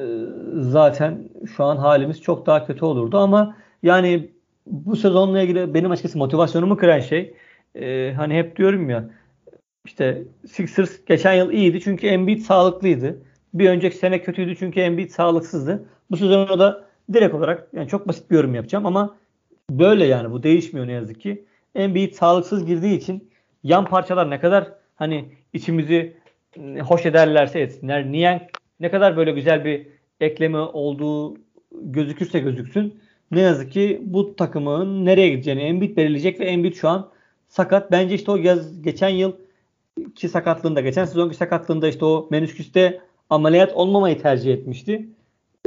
zaten şu an halimiz çok daha kötü olurdu ama yani bu sezonla ilgili benim açıkçası motivasyonumu kıran şey e, hani hep diyorum ya işte Sixers geçen yıl iyiydi çünkü Embiid sağlıklıydı. Bir önceki sene kötüydü çünkü Embiid sağlıksızdı. Bu sezonda da direkt olarak yani çok basit bir yorum yapacağım ama böyle yani bu değişmiyor ne yazık ki. Embiid sağlıksız girdiği için yan parçalar ne kadar hani içimizi ıı, hoş ederlerse etsinler. Niye ne kadar böyle güzel bir ekleme olduğu gözükürse gözüksün ne yazık ki bu takımın nereye gideceğini Embiid belirleyecek ve Embiid şu an sakat. Bence işte o yaz geçen yıl ki sakatlığında geçen sezonki sakatlığında işte o menüsküste ameliyat olmamayı tercih etmişti.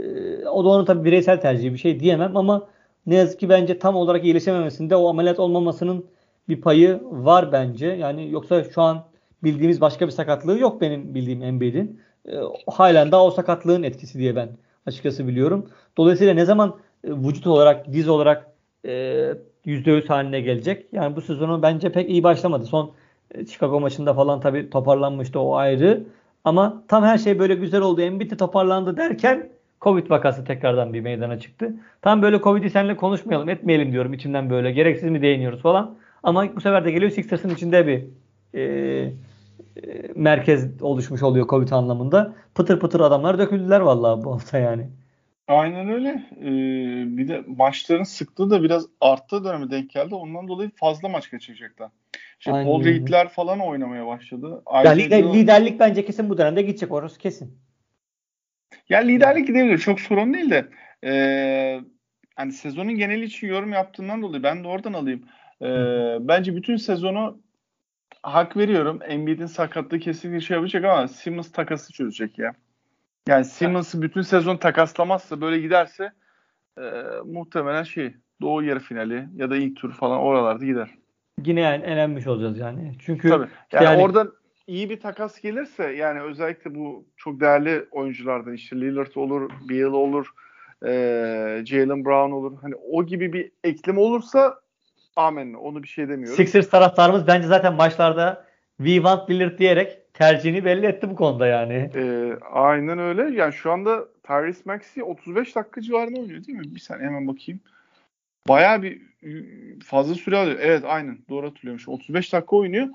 Ee, o da onun tabii bireysel tercihi bir şey diyemem ama ne yazık ki bence tam olarak iyileşememesinde o ameliyat olmamasının bir payı var bence. Yani yoksa şu an bildiğimiz başka bir sakatlığı yok benim bildiğim Embiid'in. E, halen daha o sakatlığın etkisi diye ben açıkçası biliyorum. Dolayısıyla ne zaman e, vücut olarak, diz olarak e, %100 haline gelecek. Yani bu sezonu bence pek iyi başlamadı. Son Chicago maçında falan tabii toparlanmıştı o ayrı. Ama tam her şey böyle güzel oldu. Embiid toparlandı derken Covid vakası tekrardan bir meydana çıktı. Tam böyle Covid'i seninle konuşmayalım, etmeyelim diyorum içimden böyle. Gereksiz mi değiniyoruz falan. Ama bu sefer de geliyor Sixers'ın içinde bir e, e, merkez oluşmuş oluyor Covid anlamında. Pıtır pıtır adamlar döküldüler vallahi bu hafta yani. Aynen öyle. Ee, bir de maçların sıklığı da biraz arttığı döneme denk geldi. Ondan dolayı fazla maç kaçıracaklar. İşte Aynen. Paul Reed'ler falan oynamaya başladı. Ya lider, liderlik bence kesin bu dönemde gidecek orası kesin. Ya liderlik gidebilir. Çok sorun değil de ee, hani sezonun geneli için yorum yaptığından dolayı ben de oradan alayım. Ee, bence bütün sezonu hak veriyorum. Embiid'in sakatlığı kesinlikle şey yapacak ama Simmons takası çözecek ya. Yani Simmons'ı bütün sezon takaslamazsa böyle giderse e, muhtemelen şey Doğu yarı finali ya da ilk tur falan oralarda gider. Yine yani elenmiş olacağız yani. Çünkü Tabii. Yani, yani orada iyi bir takas gelirse yani özellikle bu çok değerli oyunculardan işte Lillard olur, Beal olur, e, Jalen Brown olur. Hani o gibi bir eklem olursa amenna. Onu bir şey demiyorum. Sixers taraftarımız bence zaten maçlarda We want Lillard diyerek tercihini belli etti bu konuda yani. E, aynen öyle. Yani şu anda Tyrese Maxey 35 dakika civarında oynuyor değil mi? Bir saniye hemen bakayım. Bayağı bir fazla süre alıyor. Evet aynen doğru hatırlıyormuş. 35 dakika oynuyor.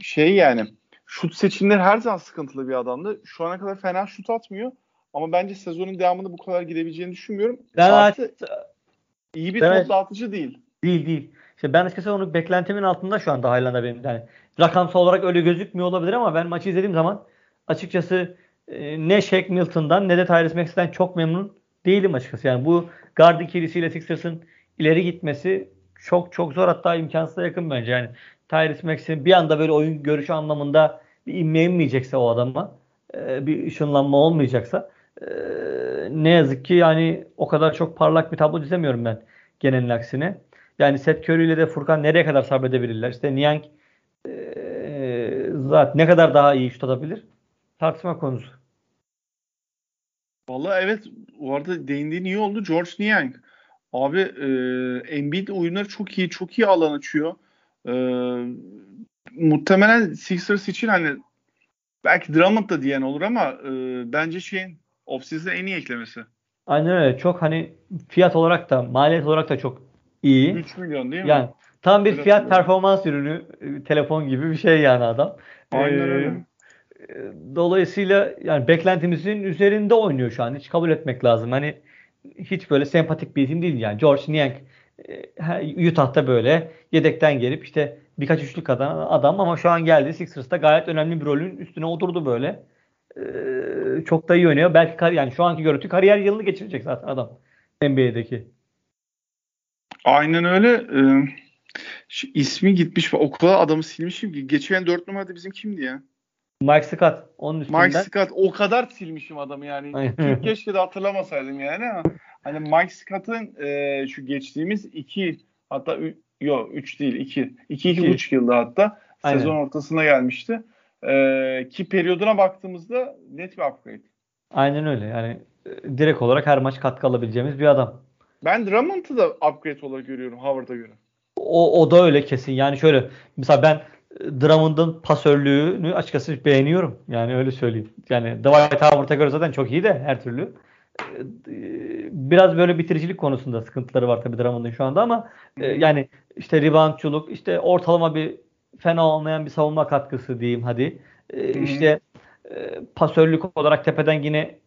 Şey yani şut seçimleri her zaman sıkıntılı bir adamdı. Şu ana kadar fena şut atmıyor. Ama bence sezonun devamında bu kadar gidebileceğini düşünmüyorum. Ben Artı, iyi bir top dağıtıcı değil. Değil değil. İşte ben açıkçası onu beklentimin altında şu anda Highland'a benim. Yani rakamsal olarak öyle gözükmüyor olabilir ama ben maçı izlediğim zaman açıkçası e, ne Shaq Milton'dan ne de Tyrese Maxey'den çok memnun değilim açıkçası. Yani bu guard ikilisiyle Sixers'ın ileri gitmesi çok çok zor hatta imkansıza yakın bence. Yani Tyrese Maxey'in bir anda böyle oyun görüşü anlamında bir inme inmeyecekse o adama e, bir ışınlanma olmayacaksa e, ne yazık ki yani o kadar çok parlak bir tablo çizemiyorum ben genelin aksine. Yani Seth Curry ile de Furkan nereye kadar sabredebilirler? İşte Niang e, zaten ne kadar daha iyi şut atabilir? Tartışma konusu. Vallahi evet bu arada değindiğin iyi oldu. George Niang. Abi e, Embiid oyunları çok iyi. Çok iyi alan açıyor. E, muhtemelen Sixers için hani belki Drummond da diyen olur ama e, bence şeyin offseason en iyi eklemesi. Aynen öyle. Çok hani fiyat olarak da maliyet olarak da çok iyi. 3 milyon değil mi? Yani tam bir fiyat performans ürünü e, telefon gibi bir şey yani adam. Aynen ee, öyle. Dolayısıyla yani beklentimizin üzerinde oynuyor şu an. Hiç kabul etmek lazım. Hani hiç böyle sempatik bir isim değil yani. George Niang e, Utah'ta böyle yedekten gelip işte birkaç üçlük adam, adam ama şu an geldi Sixers'ta gayet önemli bir rolün üstüne oturdu böyle. Ee, çok da iyi oynuyor. Belki yani şu anki görüntü kariyer yılını geçirecek zaten adam NBA'deki. Aynen öyle. Ee, şu ismi gitmiş. O kadar adamı silmişim ki. Geçen 4 numarada bizim kimdi ya? Mike Scott. Onun üstünden. Mike Scott. O kadar silmişim adamı yani. keşke de hatırlamasaydım yani hani Mike Scott'ın e, şu geçtiğimiz iki hatta yok üç değil iki. iki iki buçuk yılda hatta Aynen. sezon ortasına gelmişti. E, ki periyoduna baktığımızda net bir upgrade. Aynen öyle. Yani e, direkt olarak her maç katkı alabileceğimiz bir adam. Ben Drummond'u da upgrade olarak görüyorum Howard'a göre. O, o da öyle kesin. Yani şöyle mesela ben Drummond'un pasörlüğünü açıkçası beğeniyorum. Yani öyle söyleyeyim. Yani Dwight Howard'a göre zaten çok iyi de her türlü. E, biraz böyle bitiricilik konusunda sıkıntıları var tabii Drummond'un şu anda ama e, yani işte reboundçuluk, işte ortalama bir fena olmayan bir savunma katkısı diyeyim hadi. İşte pasörlük olarak tepeden yine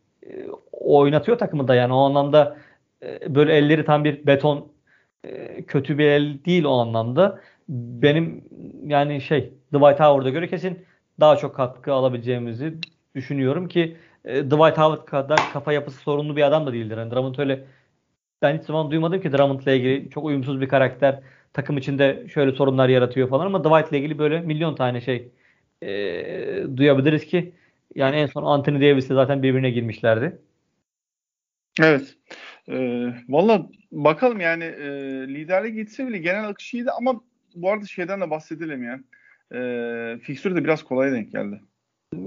oynatıyor takımı da yani o anlamda e, böyle elleri tam bir beton e, kötü bir el değil o anlamda. Benim yani şey Dwight Howard'a göre kesin daha çok katkı alabileceğimizi düşünüyorum ki e, Dwight Howard kadar kafa yapısı sorunlu bir adam da değildir. Yani Drummond öyle ben hiç zaman duymadım ki Drummond'la ilgili çok uyumsuz bir karakter. Takım içinde şöyle sorunlar yaratıyor falan ama Dwight'la ilgili böyle milyon tane şey e, duyabiliriz ki yani en son Anthony Davis'le zaten birbirine girmişlerdi. Evet. Ee, Valla bakalım yani e, liderlik gitse bile genel akış iyiydi ama bu arada şeyden de bahsedelim ya. E, fikstür de biraz kolay denk geldi.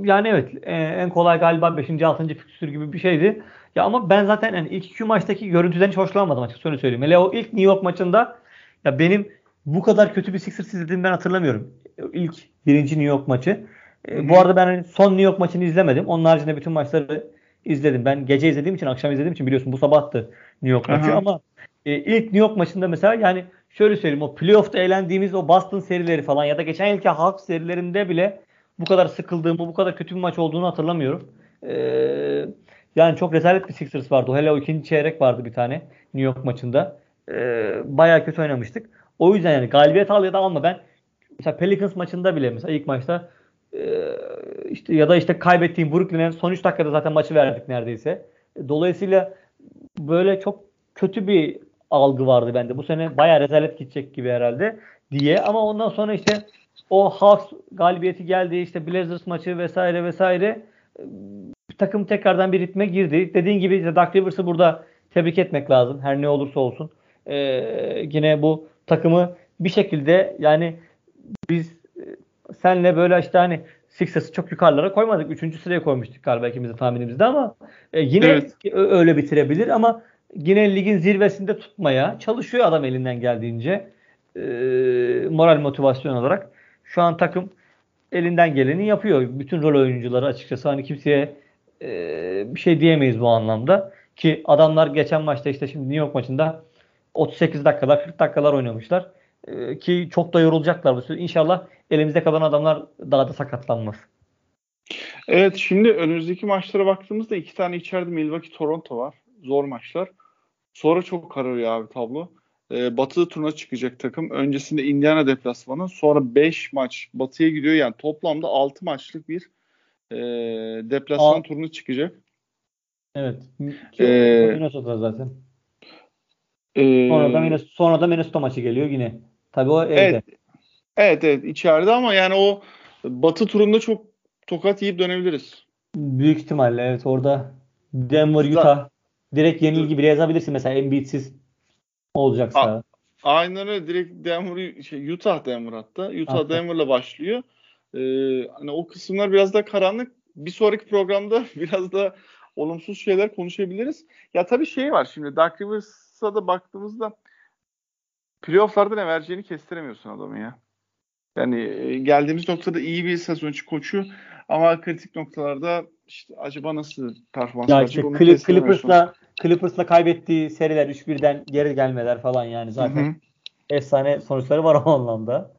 Yani evet en kolay galiba 5. 6. fikstür gibi bir şeydi. Ya ama ben zaten yani ilk iki maçtaki görüntüden hiç hoşlanmadım açıkçası öyle söyleyeyim. Hele o ilk New York maçında ya benim bu kadar kötü bir Sixers izlediğimi ben hatırlamıyorum. İlk birinci New York maçı. E, bu arada ben hani son New York maçını izlemedim. Onun haricinde bütün maçları izledim. Ben gece izlediğim için, akşam izlediğim için biliyorsun bu sabahtı New York maçı Aha. ama e, ilk New York maçında mesela yani şöyle söyleyeyim o playoff'ta eğlendiğimiz o Boston serileri falan ya da geçen yılki Hawks serilerinde bile bu kadar sıkıldığımı, bu kadar kötü bir maç olduğunu hatırlamıyorum. Ee, yani çok rezalet bir Sixers vardı. Hele o ikinci çeyrek vardı bir tane New York maçında. Ee, bayağı kötü oynamıştık. O yüzden yani galibiyet al ya da alma ben mesela Pelicans maçında bile mesela ilk maçta e, işte ya da işte kaybettiğim Brooklyn'e son 3 dakikada zaten maçı verdik neredeyse. Dolayısıyla böyle çok kötü bir algı vardı bende. Bu sene bayağı rezalet gidecek gibi herhalde diye ama ondan sonra işte o Hawks galibiyeti geldi işte Blazers maçı vesaire vesaire takım tekrardan bir ritme girdi. Dediğin gibi işte Doug Rivers'ı burada tebrik etmek lazım. Her ne olursa olsun. Ee, yine bu takımı bir şekilde yani biz e, senle böyle işte hani Sixers'ı çok yukarılara koymadık. Üçüncü sıraya koymuştuk galiba ikimizin tahminimizde ama e, yine evet. öyle bitirebilir ama yine ligin zirvesinde tutmaya çalışıyor adam elinden geldiğince e, moral motivasyon olarak. Şu an takım elinden geleni yapıyor. Bütün rol oyuncuları açıkçası hani kimseye e, bir şey diyemeyiz bu anlamda. Ki adamlar geçen maçta işte şimdi New York maçında 38 dakikalar 40 dakikalar oynamışlar. E, ki çok da yorulacaklar bu süre. İnşallah elimizde kalan adamlar daha da sakatlanmaz. Evet şimdi önümüzdeki maçlara baktığımızda iki tane içeride Milwaukee Toronto var. Zor maçlar. Sonra çok kararıyor abi tablo. Ee, batı turuna çıkacak takım. Öncesinde Indiana deplasmanı. Sonra 5 maç batıya gidiyor. Yani toplamda 6 maçlık bir e, deplasman Aa. turunu çıkacak. Evet. Ee, Minnesota zaten. E, sonra da Minnesota, sonra da Minnesota maçı geliyor yine. Tabii o evde. Evet. Evet evet içeride ama yani o batı turunda çok tokat yiyip dönebiliriz. Büyük ihtimalle evet orada Denver, Utah direkt yenilgi bile yazabilirsin mesela Embiid'siz olacaksa. A- Aynen öyle. Direkt Denver, şey, Utah Denver hatta. Utah hatta. Denver'la başlıyor. Ee, hani o kısımlar biraz da karanlık. Bir sonraki programda biraz da olumsuz şeyler konuşabiliriz. Ya tabii şey var şimdi Dark Rivers'a da baktığımızda playoff'larda ne vereceğini kestiremiyorsun adamı ya. Yani e, geldiğimiz noktada iyi bir sezoncu koçu ama kritik noktalarda işte acaba nasıl performans ya işte, Clip, Clippers'la Clippers'la kaybettiği seriler 3-1'den geri gelmeler falan yani zaten Hı-hı. efsane sonuçları var o anlamda.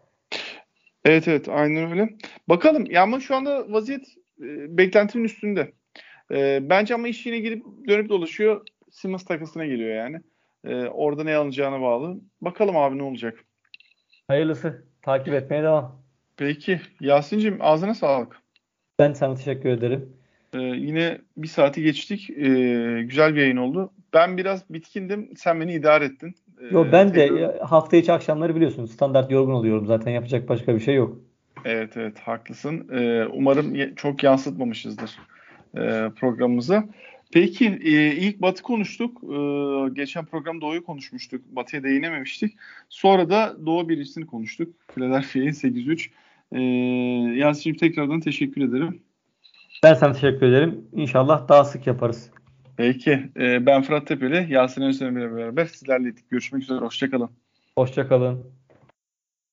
Evet evet aynen öyle. Bakalım ya ama şu anda vaziyet e, beklentinin üstünde. E, bence ama iş yine girip dönüp dolaşıyor. Simmons takısına geliyor yani. E, orada ne alınacağına bağlı. Bakalım abi ne olacak. Hayırlısı. Takip etmeye devam. Peki. Yasin'cim ağzına sağlık. Ben sana teşekkür ederim. Ee, yine bir saati geçtik. Ee, güzel bir yayın oldu. Ben biraz bitkindim. Sen beni idare ettin. Ee, Yo, ben tekrar... de hafta içi akşamları biliyorsun. Standart yorgun oluyorum zaten. Yapacak başka bir şey yok. Evet evet haklısın. Ee, umarım çok yansıtmamışızdır e, programımızı. Peki e, ilk Batı konuştuk. E, geçen program Doğu'yu konuşmuştuk. Batı'ya değinememiştik. Sonra da Doğu birisini konuştuk. Philadelphia'yı 8-3. E, Yasin'cim tekrardan teşekkür ederim. Ben sana teşekkür ederim. İnşallah daha sık yaparız. Peki. E, ben Fırat Tepeli. Yasin Özlem'le beraber sizlerle Görüşmek üzere. Hoşçakalın. Hoşçakalın.